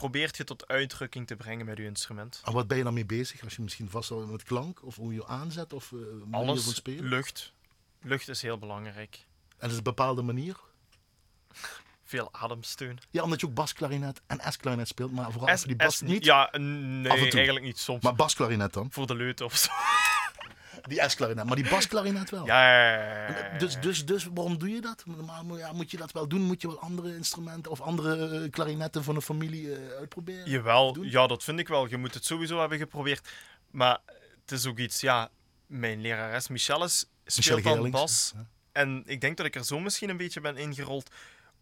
probeert je tot uitdrukking te brengen met je instrument. En wat ben je dan mee bezig? Als je misschien vasthoudt met klank of hoe je aanzet of uh, manier van Alles, spelen? lucht. Lucht is heel belangrijk. En is het een bepaalde manier? Veel ademsteun. Ja, omdat je ook basklarinet en S-klarinet speelt, maar vooral S- die bas S- niet. Ja, nee, eigenlijk niet soms. Maar basklarinet dan? Voor de leut of zo. Die S-klarinet, maar die basklarinet wel. Ja. Dus, dus, dus waarom doe je dat? Moet- ja, moet je dat wel doen? Moet je wel andere instrumenten of andere eh, klarinetten van de familie eh, uitproberen? Jawel, doen? ja, dat vind ik wel. Je moet het sowieso hebben geprobeerd. Maar het is ook iets, ja, mijn lerares Michelle is- Michelle speelt dan bas. ja. En ik denk dat ik er zo misschien een beetje ben ingerold.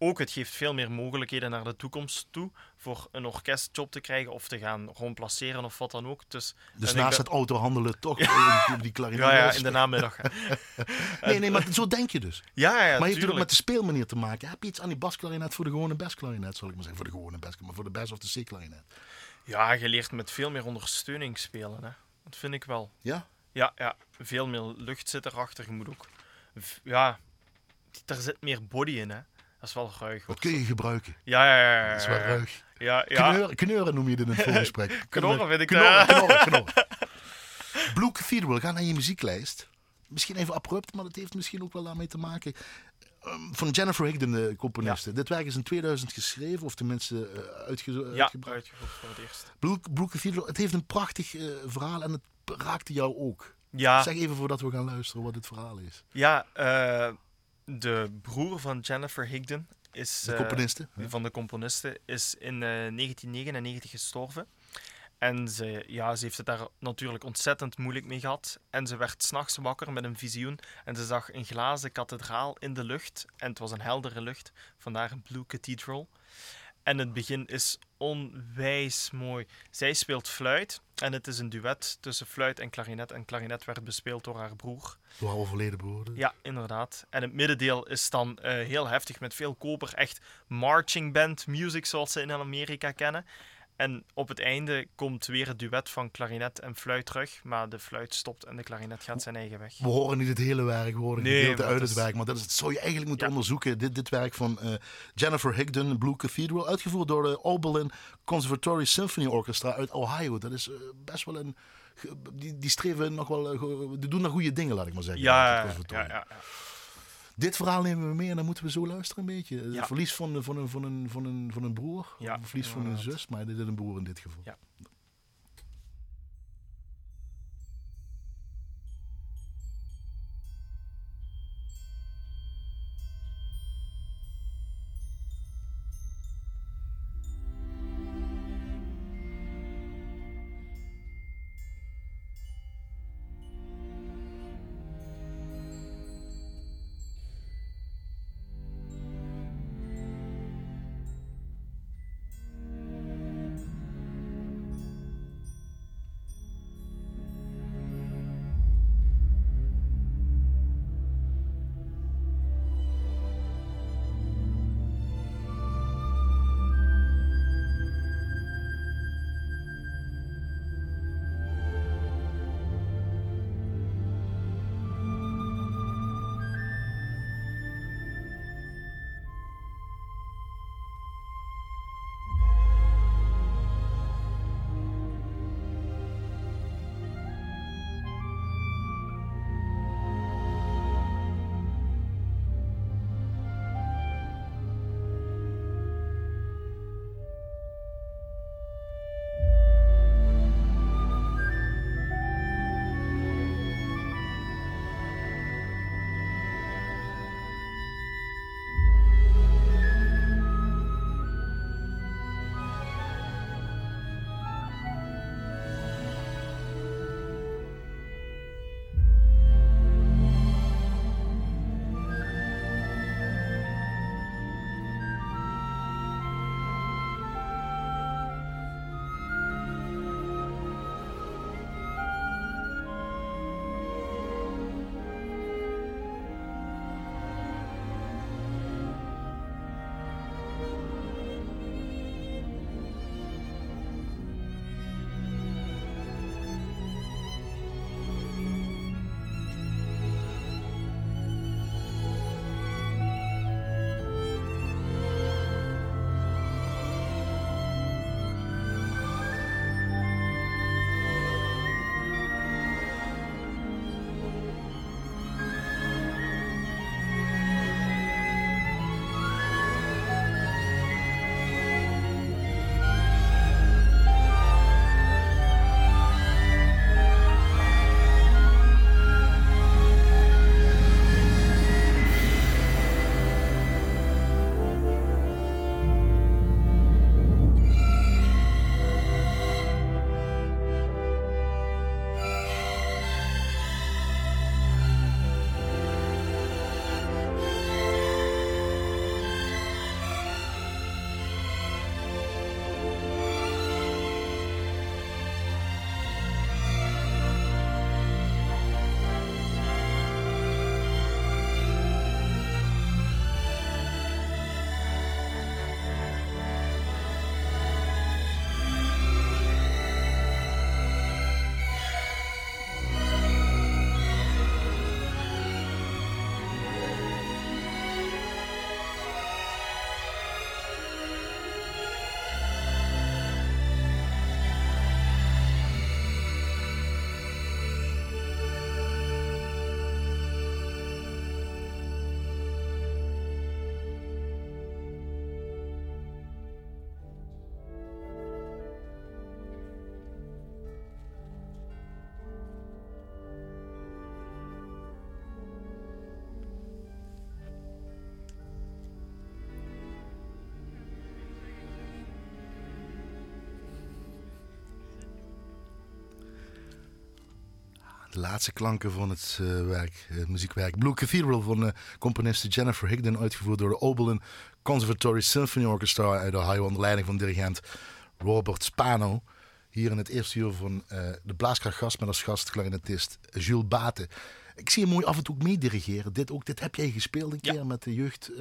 Ook, het geeft veel meer mogelijkheden naar de toekomst toe. Voor een orkestjob te krijgen of te gaan rondplaceren of wat dan ook. Dus, Dus naast ben- het autohandelen toch die, klarinet. Ja, ja, in de namiddag. Nee, nee, maar zo denk je dus. Ja, ja, maar heeft het ook met de speelmanier te maken? Heb je iets aan die basklarinet voor de gewone basklarinet, zal ik maar zeggen. Voor de gewone bas, maar voor de bas of de C-klarinet. Ja, je leert met veel meer ondersteuning spelen. Hè. Dat vind ik wel. Ja? Ja, ja, veel meer lucht zit erachter. Je moet ook... Ja, er zit meer body in, hè. Dat is wel ruig. Dat kun je gebruiken. Ja, ja, ja. ja, Dat is wel ruig. Ja, ja. Kneuren, kneuren noem je het in het voorgesprek. Knorren vind ik Knorren, dat. knorren, knorren. Blue Cathedral, ga naar je muzieklijst. Misschien even abrupt, maar dat heeft misschien ook wel daarmee te maken. Ehm, van Jennifer Higdon, de componiste. Dit werk is in 2000 geschreven, of tenminste eh, uitge Ja, uitgebracht. voor het eerst. Blue, Blue Cathedral, het heeft een prachtig eh, verhaal en het raakte jou ook. Ja, Zeg even voordat we gaan luisteren wat het verhaal is. ja eh, de broer van Jennifer Higdon is... De eh, componiste. van de componisten is in eh, 1999 gestorven. En ze, ja, ze heeft het daar natuurlijk ontzettend moeilijk mee gehad. En ze werd s'nachts wakker met een visioen. En ze zag een glazen kathedraal in de lucht. En het was een heldere lucht, vandaar een Blue Cathedral. En het begin is onwijs mooi. Zij speelt fluit. En het is een duet tussen fluit en klarinet. En klarinet werd bespeeld door haar broer. Door haar overleden broer. Ja, inderdaad. En het middendeel is dan eh, heel heftig met veel koper. Echt marching band music zoals ze in Amerika kennen. En op het einde komt weer het duet van klarinet en fluit terug. Maar de fluit stopt en de klarinet gaat zijn eigen weg. We horen niet het hele werk, we horen Nee, uit het is- werk. Maar dat, is, dat zou je eigenlijk moeten Ja. onderzoeken. Dit, dit werk van eh, Jennifer Higdon, Blue Cathedral. Uitgevoerd door de Oberlin Conservatory Symphony Orchestra uit Ohio. Dat is eh, best wel een... Die, die streven nog wel... eh, die doen nog goede dingen, laat ik maar zeggen. Ja, ja, ja. Dit verhaal nemen we mee en dan moeten we zo luisteren een beetje. Het Ja. verlies van, van, een, van, een, van, een, van een broer. Ja, verlies van een zus. Maar dit is een broer in dit geval. Ja. Laatste klanken van het, eh, werk, het muziekwerk Blue Cathedral van uh, componiste Jennifer Higdon, uitgevoerd door de Oberlin Conservatory Symphony Orchestra uit Ohio onder leiding van dirigent Robert Spano. Hier in het eerste uur van uh, de Blaaskrachtgast met als gast clarinetist Jules Baten. Ik zie je mooi af en toe meedirigeren. Dit, ook, dit heb jij gespeeld een keer met de Jeugd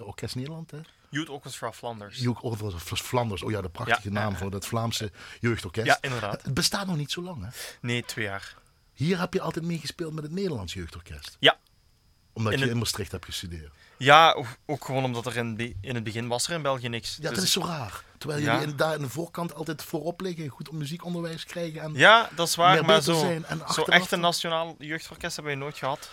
Orkest Nederland, hè? Youth Orchestra Flanders. Youth Orchestra Flanders, oh ja, de prachtige naam voor dat Vlaamse jeugdorkest. Ja, inderdaad. Het bestaat nog niet zo lang, hè? Nee, twee jaar. Hier heb je altijd meegespeeld met het Nederlands jeugdorkest. Ja. Omdat je in Maastricht hebt gestudeerd. Ja, ook gewoon omdat er in, in het begin was er in België niks. Ja, dat dus is zo raar. Terwijl jullie in, daar in de voorkant altijd voorop liggen, goed om muziekonderwijs krijgen. En ja, dat is waar, maar zo, zo echt een nationaal jeugdorkest hebben we nooit gehad.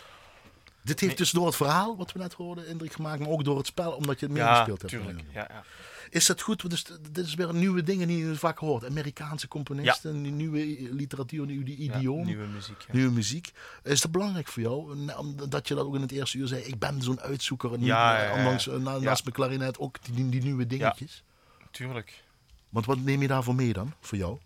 Dit heeft dus door het verhaal, wat we net hoorden, indruk gemaakt, maar ook door het spel, omdat je het meegespeeld ja, hebt. Tuurlijk. Ja, ja. Is dat goed? Dus, dit is weer nieuwe dingen die je vaak hoort. Amerikaanse componisten, nieuwe literatuur, nieuwe idioom. nieuwe muziek. Nieuwe muziek. Is dat belangrijk voor jou? Dat je dat ook in het eerste uur zei. Ik ben zo'n uitzoeker. En ja, ondanks, naast mijn klarinet ook die, die, nieuwe dingetjes. tuurlijk. Want wat neem je daarvoor mee dan, voor jou?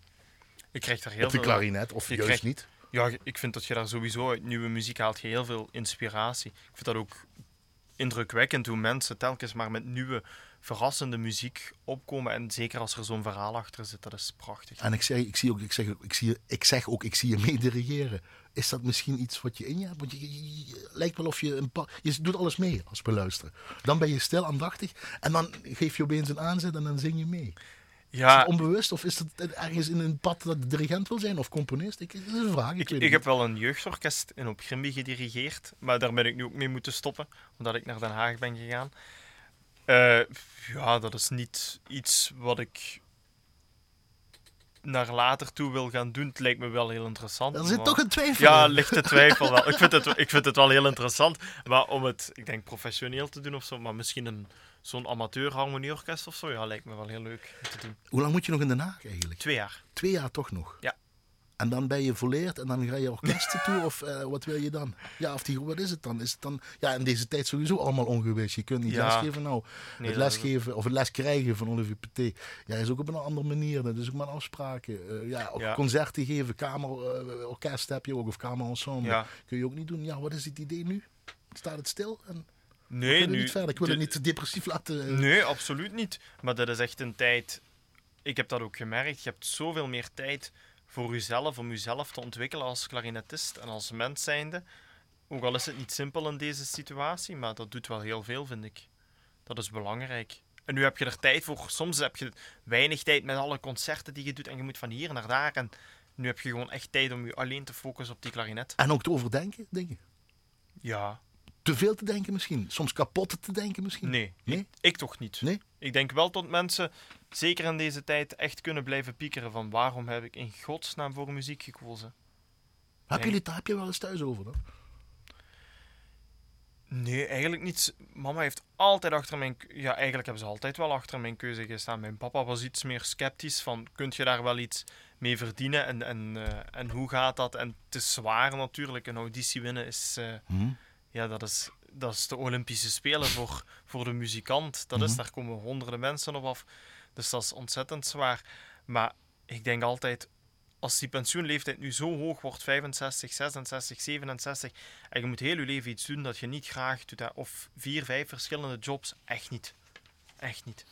Ik krijg er heel Op de klarinet, of juist krijgt, niet? Ja, ik vind dat je daar sowieso uit nieuwe muziek haalt je heel veel inspiratie. Ik vind dat ook indrukwekkend hoe mensen telkens maar met nieuwe, verrassende muziek opkomen. En zeker als er zo'n verhaal achter zit, dat is prachtig. En ik, zeg, ik, zie ook, ik, zeg, ik, zie, ik zeg ook, ik zie je mee dirigeren. Is dat misschien iets wat je in je hebt? Want je, lijkt wel of je een paar... Je doet alles mee als we luisteren. Dan ben je stil, aandachtig. En dan geef je opeens een aanzet en dan zing je mee. Ja. Is het onbewust of is het ergens in een pad dat de dirigent wil zijn of componist? Ik, dat is een vraag. Ik, ik, heb wel een jeugdorkest in op Grimby gedirigeerd, maar daar ben ik nu ook mee moeten stoppen, omdat ik naar Den Haag ben gegaan. Uh, ja, dat is niet iets wat ik naar later toe wil gaan doen. Het lijkt me wel heel interessant. Er zit toch een twijfel Ja, lichte twijfel wel. ik, vind het, ik vind het wel heel interessant, maar om het, ik denk, professioneel te doen of zo, maar misschien een zo'n amateur harmonieorkest of zo, ja, lijkt me wel heel leuk te doen. Hoe lang moet je nog in Den Haag eigenlijk? Twee jaar. Twee jaar toch nog? Ja. En dan ben je volleerd en dan ga je orkesten toe of uh, wat wil je dan? Ja, of die, wat is het dan? Is het dan ja, in deze tijd sowieso allemaal ongewis. Je kunt niet ja. lesgeven. Nou, nee, het lesgeven of het les krijgen van Olivier Peté, ja, is ook op een andere manier. Dat is ook maar afspraken. Uh, ja, ja, concerten geven, kamerorkest uh, heb je ook of kamerensemble. Ja. Kun je ook niet doen. Ja, wat is het idee nu? Staat het stil? En Nee, nu, niet verder. Ik wil het niet te depressief laten. Eh. Nee, absoluut niet. Maar dat is echt een tijd. Ik heb dat ook gemerkt. Je hebt zoveel meer tijd voor jezelf, om jezelf te ontwikkelen als klarinetist en als mens zijnde. Ook al is het niet simpel in deze situatie, maar dat doet wel heel veel, vind ik. Dat is belangrijk. En nu heb je er tijd voor. Soms heb je weinig tijd met alle concerten die je doet en je moet van hier naar daar. En nu heb je gewoon echt tijd om je alleen te focussen op die klarinet. En ook te overdenken, denk je? Ja, te veel te denken misschien? Soms kapot te denken misschien? Nee, nee? Ik, ik, toch niet. Nee? Ik denk wel dat mensen, zeker in deze tijd, echt kunnen blijven piekeren van waarom heb ik in godsnaam voor muziek gekozen. Heb, jullie, heb je wel eens thuis over dan? Nee, eigenlijk niet. Mama heeft altijd achter mijn... Ja, eigenlijk hebben ze altijd wel achter mijn keuze gestaan. Mijn papa was iets meer sceptisch van, kun je daar wel iets mee verdienen en, en, uh, en hoe gaat dat? En het is zwaar natuurlijk, een auditie winnen is... Uh, hmm ja, dat is, dat is de Olympische Spelen voor, voor de muzikant. Dat is, mhm. daar komen honderden mensen op af. Dus dat is ontzettend zwaar. Maar ik denk altijd, als die pensioenleeftijd nu zo hoog wordt, 65, 66, 67, en je moet heel je leven iets doen dat je niet graag doet, of vier, vijf verschillende jobs, echt niet. Echt niet.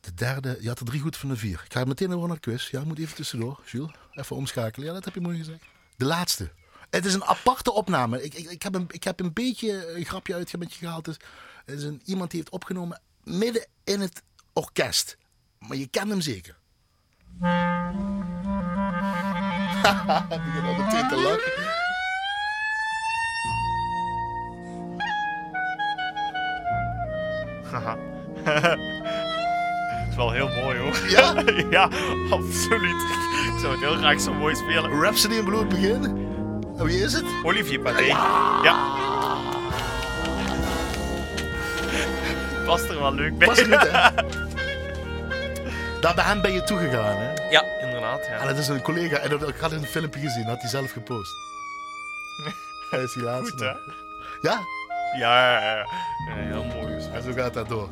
De derde, je had er drie goed van de vier. Ik ga meteen naar de quiz. Ja, moet even tussendoor, Jules. Even omschakelen. Ja, dat heb je mooi gezegd. De laatste. Het is een aparte opname. Ik, ik, ik, heb, een, ik heb een beetje een grapje uit met je gehaald. Dus het is een, iemand die heeft opgenomen midden in het orkest. Maar je kent hem zeker. Ik begin al meteen te lachen. Haha. Het is wel heel mooi hoor. Ja? ja, absoluut. Ik zou het heel graag zo mooi spelen. Rhapsody in Blue begin. Wie is het? Olivier Paté. Ja. ja. Past er wel leuk bij. Niet, hè? Daar bij hem ben je toegegaan, hè? Ja, inderdaad. Ja. En dat is een collega, en dat, ik had een filmpje gezien, had hij zelf gepost. Hij is die laatste. Goed, hè? Ja? Ja, ja, ja. ja heel mooi. En zo gaat dat door.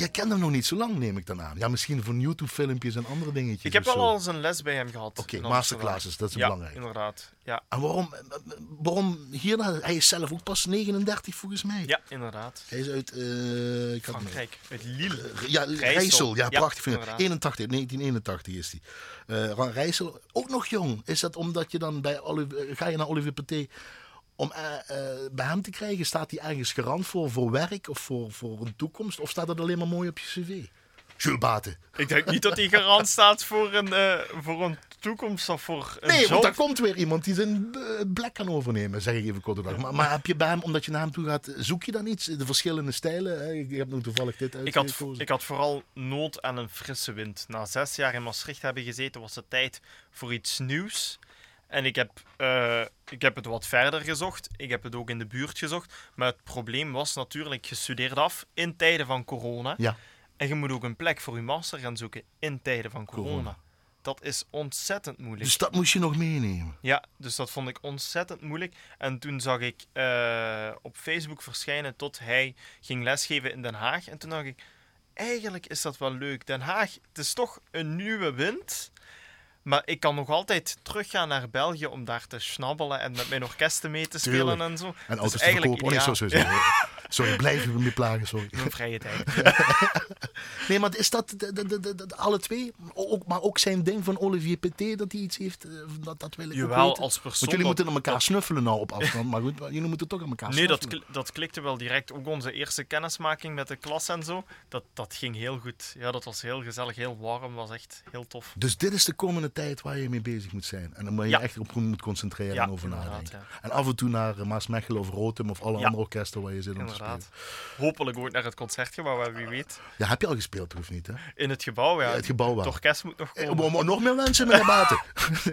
Je kent hem nog niet zo lang, neem ik dan aan. Ja, misschien van YouTube-filmpjes en andere dingetjes. Ik heb wel al eens een les bij hem gehad. Oké, masterclasses, dat is Amsterdam. belangrijk. Ja, inderdaad. Ja, En waarom, waarom hier? Hij is zelf ook pas 39 volgens mij. ja inderdaad. Hij is uit eh, ik had Frankrijk, uit Lille. Ja, Rijssel. Ja, Ja, prachtig. vind ik. inderdaad. 81, 1981 is hij. Eh Rijssel, ook nog jong. Is dat omdat je dan bij Olivier, ga je naar Olivier Paté om eh, eh, bij hem te krijgen? Staat hij ergens garant voor, voor werk of voor, voor een toekomst? Of staat dat alleen maar mooi op je cv? Jules Baten. Ik denk niet dat hij garant staat voor een, eh, voor een toekomst of voor een Nee, job. want daar komt weer iemand die zijn plek kan overnemen, zeg ik even kort dag. Maar, maar heb je bij hem, omdat je naar hem toe gaat, zoek je dan iets? De verschillende stijlen? Hè? Ik heb nu toevallig dit Ik had, uitgekozen. ik had vooral nood aan een frisse wind. Na zes jaar in Maastricht hebben gezeten, was het tijd voor iets nieuws. En ik heb, eh, ik heb het wat verder gezocht. Ik heb het ook in de buurt gezocht. Maar het probleem was natuurlijk, je studeert af in tijden van corona. Ja. En je moet ook een plek voor je master gaan zoeken in tijden van corona. Corona. Dat is ontzettend moeilijk. Dus dat moest je nog meenemen. Ja, dus dat vond ik ontzettend moeilijk. En toen zag ik eh, op Facebook verschijnen tot hij ging lesgeven in Den Haag. En toen dacht ik, eigenlijk is dat wel leuk. Den Haag, het is toch een nieuwe wind. Maar ik kan nog altijd teruggaan naar België om daar te snabbelen en met mijn orkesten mee te spelen Tuurlijk. en zo. En Dus auto's te eigenlijk verkopen. Oh, nee, sorry, sorry, sorry. Sorry, blijf je me plagen, sorry. Mijn vrije tijd. Nee, maar is dat de, de, de, alle twee? Ook, maar ook zijn ding van Olivier Pété dat hij iets heeft? eh, Dat, dat wil ik Jawel, als persoon. Want jullie dat- moeten aan elkaar snuffelen nou op afstand. Maar goed, jullie moeten toch aan elkaar Nee, dat, snuffelen. kl- dat klikte wel direct. Ook onze eerste kennismaking met de klas en zo. Dat, dat ging heel goed. Ja, dat was heel gezellig, heel warm. Was echt heel tof. Dus dit is de komende tijd waar je mee bezig moet zijn. En dan moet je Ja. echt op moet concentreren Ja, en over nadenken. ja. En af en toe naar eh, Maasmechelen of Rotem of alle andere orkesten waar je zit om te spelen. Hopelijk ooit naar het concertgebouw, hè, wie weet. Ja, heb je al gespeeld, of niet? Hè? In het gebouw, ja. Het gebouw wel. Het orkest moet nog Eh, komen. om- om nog meer mensen met baten.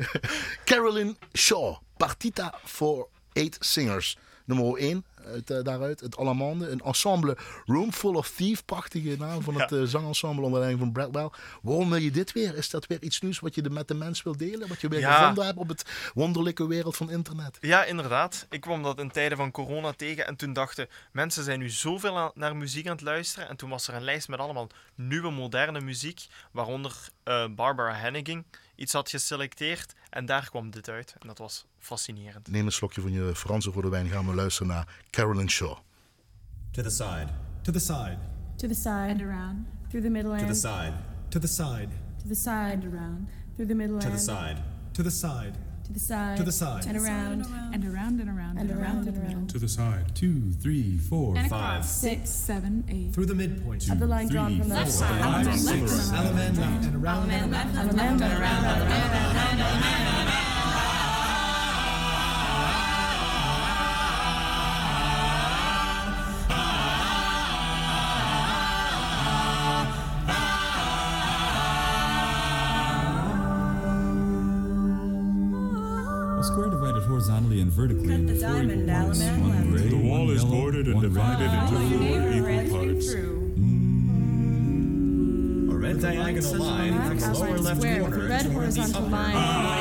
Carolyn Shaw, Partita for Eight Singers. Nummer 1 uit, eh, daaruit, het Allemande. Een ensemble Room Full of Thieves. Prachtige naam van het Ja. eh, zangensemble onder leiding van Bradwell. Waarom wil je dit weer? Is dat weer iets nieuws wat je de- met de mens wil delen? Wat je weer Ja. gevonden hebt op het wonderlijke wereld van internet? Ja, inderdaad. Ik kwam dat in tijden van corona tegen en toen dachten mensen zijn nu zoveel aan- naar muziek aan het luisteren. En toen was er een lijst met allemaal nieuwe, moderne muziek, waaronder eh, Barbara Hannigan iets had geselecteerd. En daar kwam dit uit. En dat was fascinerend. Neem een slokje van je Franse rode wijn. Gaan we luisteren naar Carolyn Shaw. To the side. To the side. To the side. and around, Through the middle To the end. side. To the side. To the side. and around, Through the middle To the end. side. To the side. To the side. To the side. And around. and around and around And around and around. To the side. Two, three, four, and Five. across. Six, seven, eight. Through the midpoint. Of the line drawn from the Left side, five, element, left six. and around. Element left and around. Element left, And around and around. A Where the. Red horizontal line.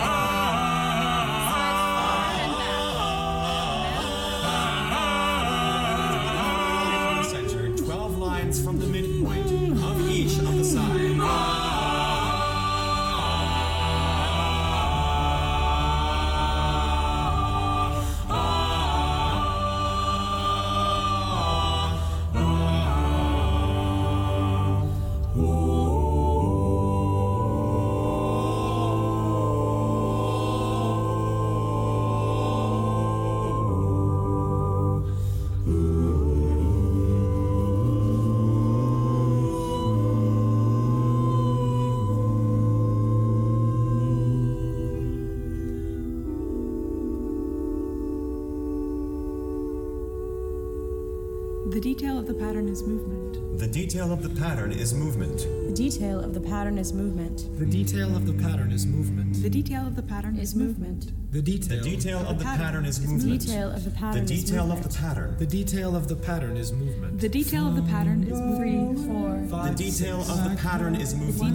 The detail of the pattern is movement. The detail of the pattern is movement. The detail of the pattern is movement. The detail of the pattern is movement. The detail of the pattern Is is movement. The The detail. detail of the pattern is The movement. detail of the The pattern is detail of the movement. pattern. The detail of the pattern is movement. The detail of the pattern is Three, movement. four. The detail of the pattern is movement.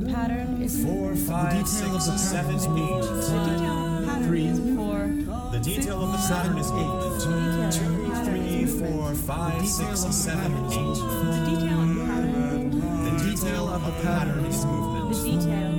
the pattern is Four, five, detail of the pattern is eight. The detail of the pattern is movement. four. The detail of the pattern is movement. Two, three, four, five, six, seven, eight. The detail of the pattern is movement. The detail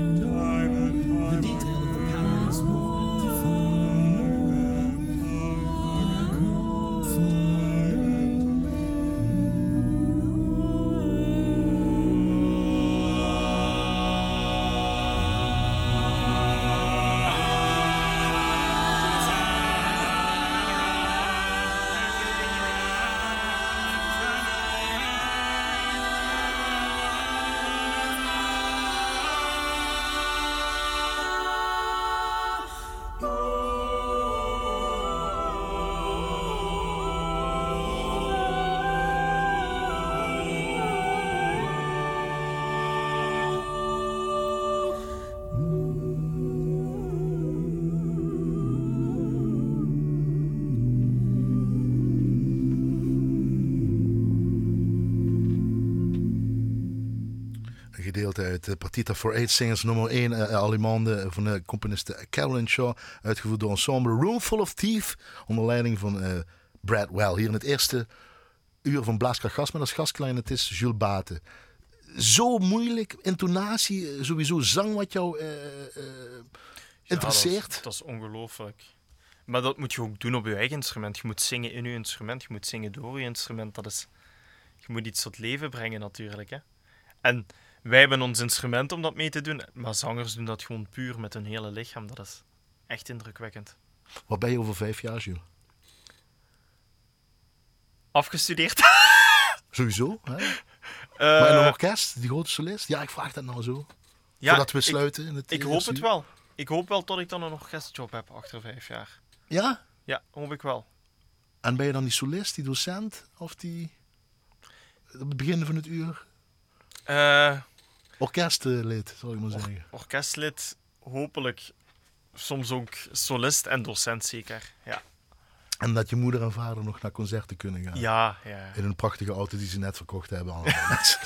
Partita for Eight Singers nummer 1, uh, Allemande van de componiste Carolyn Shaw, uitgevoerd door ensemble Roomful of Thief, onder leiding van eh, Brad Well. Hier in het eerste uur van Blaaskracht Gas, met als gastklein, het is Jules Baten. Zo moeilijk, intonatie, eh, sowieso zang wat jou eh, eh, interesseert. Ja, dat, is, dat is ongelooflijk. Maar dat moet je ook doen op je eigen instrument. Je moet zingen in je instrument, je moet zingen door je instrument. Dat is, je moet iets tot leven brengen natuurlijk. Hè? En wij hebben ons instrument om dat mee te doen, maar zangers doen dat gewoon puur met hun hele lichaam. Dat is echt indrukwekkend. Wat ben je over vijf jaar, Jules? Afgestudeerd. Sowieso, hè? Eh, maar in een orkest, die grote solist? Ja, ik vraag dat nou zo. ja, Voordat we ik- sluiten. in het Ik, eerste hoop het wel. Ik hoop wel dat ik dan een orkestjob heb achter vijf jaar. Ja? Ja, hoop ik wel. En ben je dan die solist, die docent? Of die... Op het begin van het uur? Eh, Orkestlid, zal ik maar zeggen. orkestlid, hopelijk. Soms ook solist en docent zeker. Ja, En dat je moeder en vader nog naar concerten kunnen gaan. ja, ja. In een prachtige auto die ze net verkocht hebben. allemaal mensen.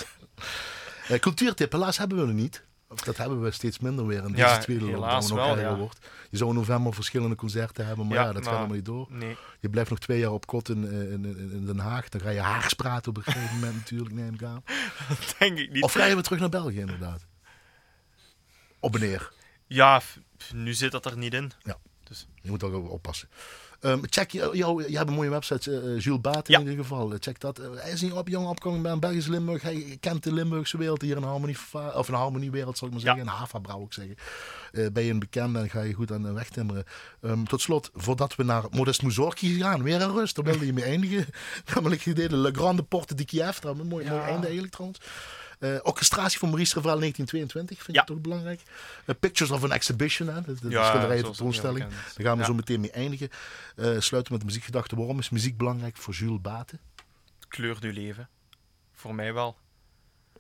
Eh, cultuurtip, helaas hebben we er niet. Dat hebben we steeds minder weer in deze Ja, tweede lockdown helaas wel, ja. wordt. Je zou in november verschillende concerten hebben, maar ja, dat gaat allemaal niet door. Nee, Je blijft nog twee jaar op kot in, eh, in, in, in Den Haag. Dan ga je Haags praten op een gegeven moment natuurlijk, neem ik aan. denk ik niet. Of ga je weer terug naar België inderdaad? Op wanneer? Ja, f- nu zit dat er niet in. Je moet ook oppassen. Ehm, check je, jou, je hebt een mooie website, eh, Jules Baat in Ja. ieder geval. Eh, Check dat. Hij is niet op jong opkoming bij een Belgisch Limburg. Hij kent de Limburgse wereld hier in harmonie, of een harmoniewereld, zal ik maar Ja. zeggen. Een Hava-brouw, ik zeggen. Eh, ben je een bekende en ga je goed aan de weg timmeren. Ehm, tot slot, voordat we naar Modest Mussorgsky gaan, weer een rust. Daar wilde je mee eindigen. Namelijk gededen Le Grande Porte de Kiev. Een mooi, mooi einde eigenlijk trouwens. Eh, orchestratie van Maurice Ravel 1922, vind Ja. je toch belangrijk? Eh, Pictures of an Exhibition, hè? de, de Ja, schilderij bekend is. Daar gaan we Ja. zo meteen mee eindigen. Eh, sluiten met de muziekgedachte. Waarom is muziek belangrijk voor Jules Baten? Kleurt uw leven. Voor mij wel.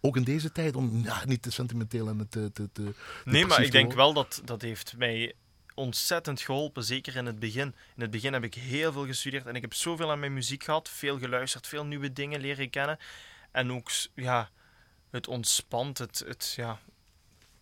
Ook in deze tijd, om ja, niet te sentimenteel en te, te, te Nee, maar ik denk worden. wel dat dat heeft mij ontzettend geholpen. Zeker in het begin. In het begin heb ik heel veel gestudeerd en ik heb zoveel aan mijn muziek gehad. Veel geluisterd, veel nieuwe dingen leren kennen. En ook, ja, het ontspant. Het, het, ja,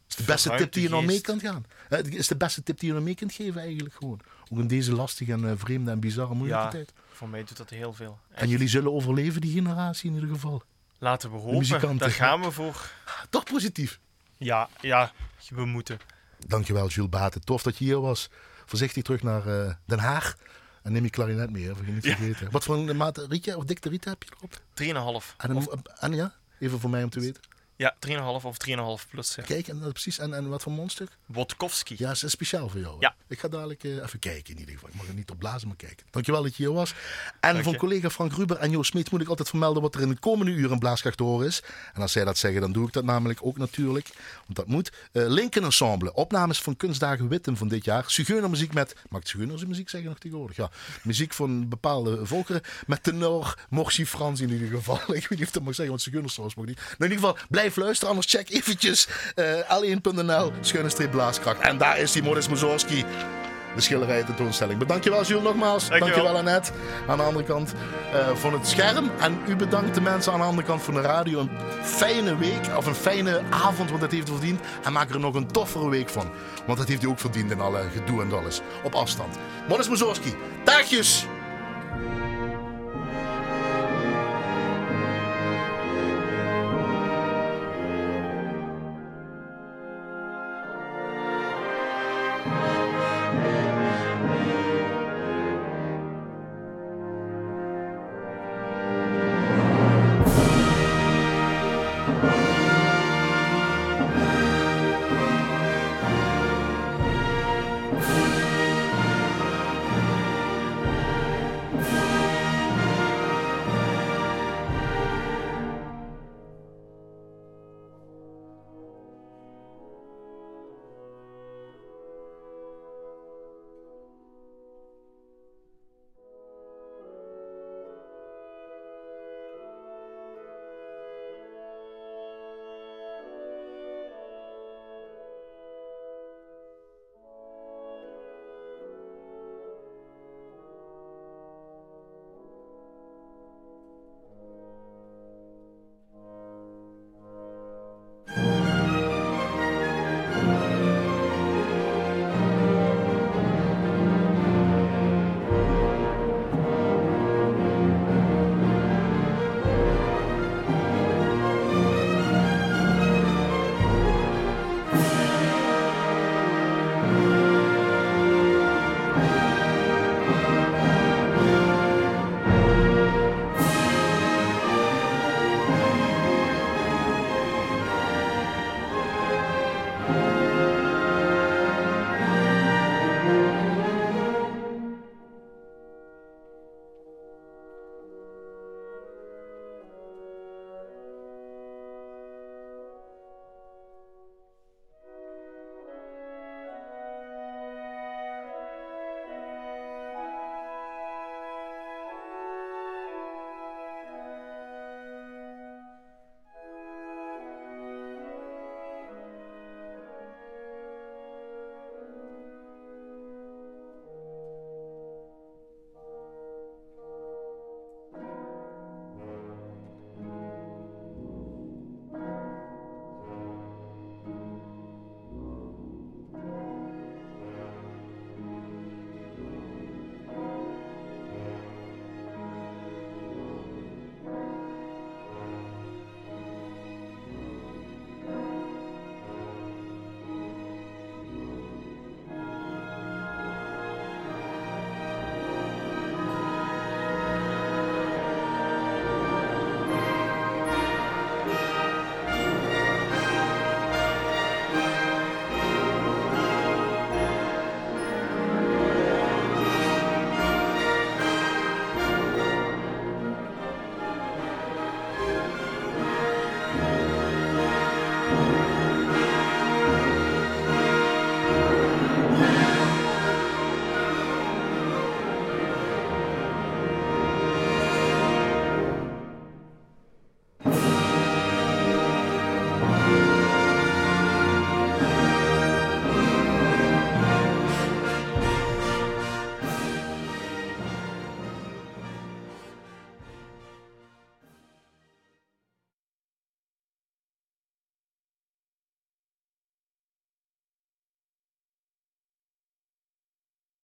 is de beste tip die je nog mee kunt gaan. Het is de beste tip die je nog mee kunt geven eigenlijk gewoon. Ook in deze lastige en eh, vreemde en bizarre moeilijke Ja. tijd. Voor mij doet dat heel veel. En jullie zullen overleven, die generatie in ieder geval. Laten we hopen. Daar gaan we voor. Toch positief. Ja, ja, we moeten. Dankjewel, Jules Baten. Tof dat je hier was. Voorzichtig terug naar eh, Den Haag. En neem je klarinet mee, hè, niet Ja. vergeten. Wat voor een maat rietje of dikte riet heb je erop? 3,5. En, een, en ja, even voor mij om te weten. Ja, 3,5 of 3,5 plus. Ja. Kijk, en, eh, precies. En, en wat voor mondstuk? Wodkowski. Ja, is speciaal voor jou. hè? Ja. Ik ga dadelijk eh, even kijken in ieder geval. Ik mag er niet op blazen, maar kijken. Dankjewel dat je hier was. En Dank van je. collega Frank Ruber en Joost Smeets moet ik altijd vermelden wat er in de komende uren in Blaaskracht te horen is. En als zij dat zeggen, dan doe ik dat namelijk ook natuurlijk. Want dat moet. Eh Linken Ensemble. Opnames van Kunstdagen Wittem van dit jaar. Zigeunermuziek met... Mag ik Zigeuners muziek zeggen nog tegenwoordig? Ja. Muziek van bepaalde volkeren. Met tenor Morsi Frans in ieder geval. ik weet niet of dat mag zeggen, want Zigeuners trouwens mag niet. Nou, in ieder geval, blijf luisteren. Anders check eventjes eh l1.nl, schuine Blaaskracht. En daar is die Modest Mussorgsky de schilderij tentoonstelling. Bedankt je wel, Jules, nogmaals. Dankjewel. Dankjewel, Annette. Aan de andere kant eh, van het scherm. En u bedankt de mensen aan de andere kant van de radio. Een fijne week, of een fijne avond, want dat heeft u verdiend. En maak er nog een toffere week van. Want dat heeft u ook verdiend in alle gedoe en alles. Op afstand. Modest Mussorgsky. Dagjes!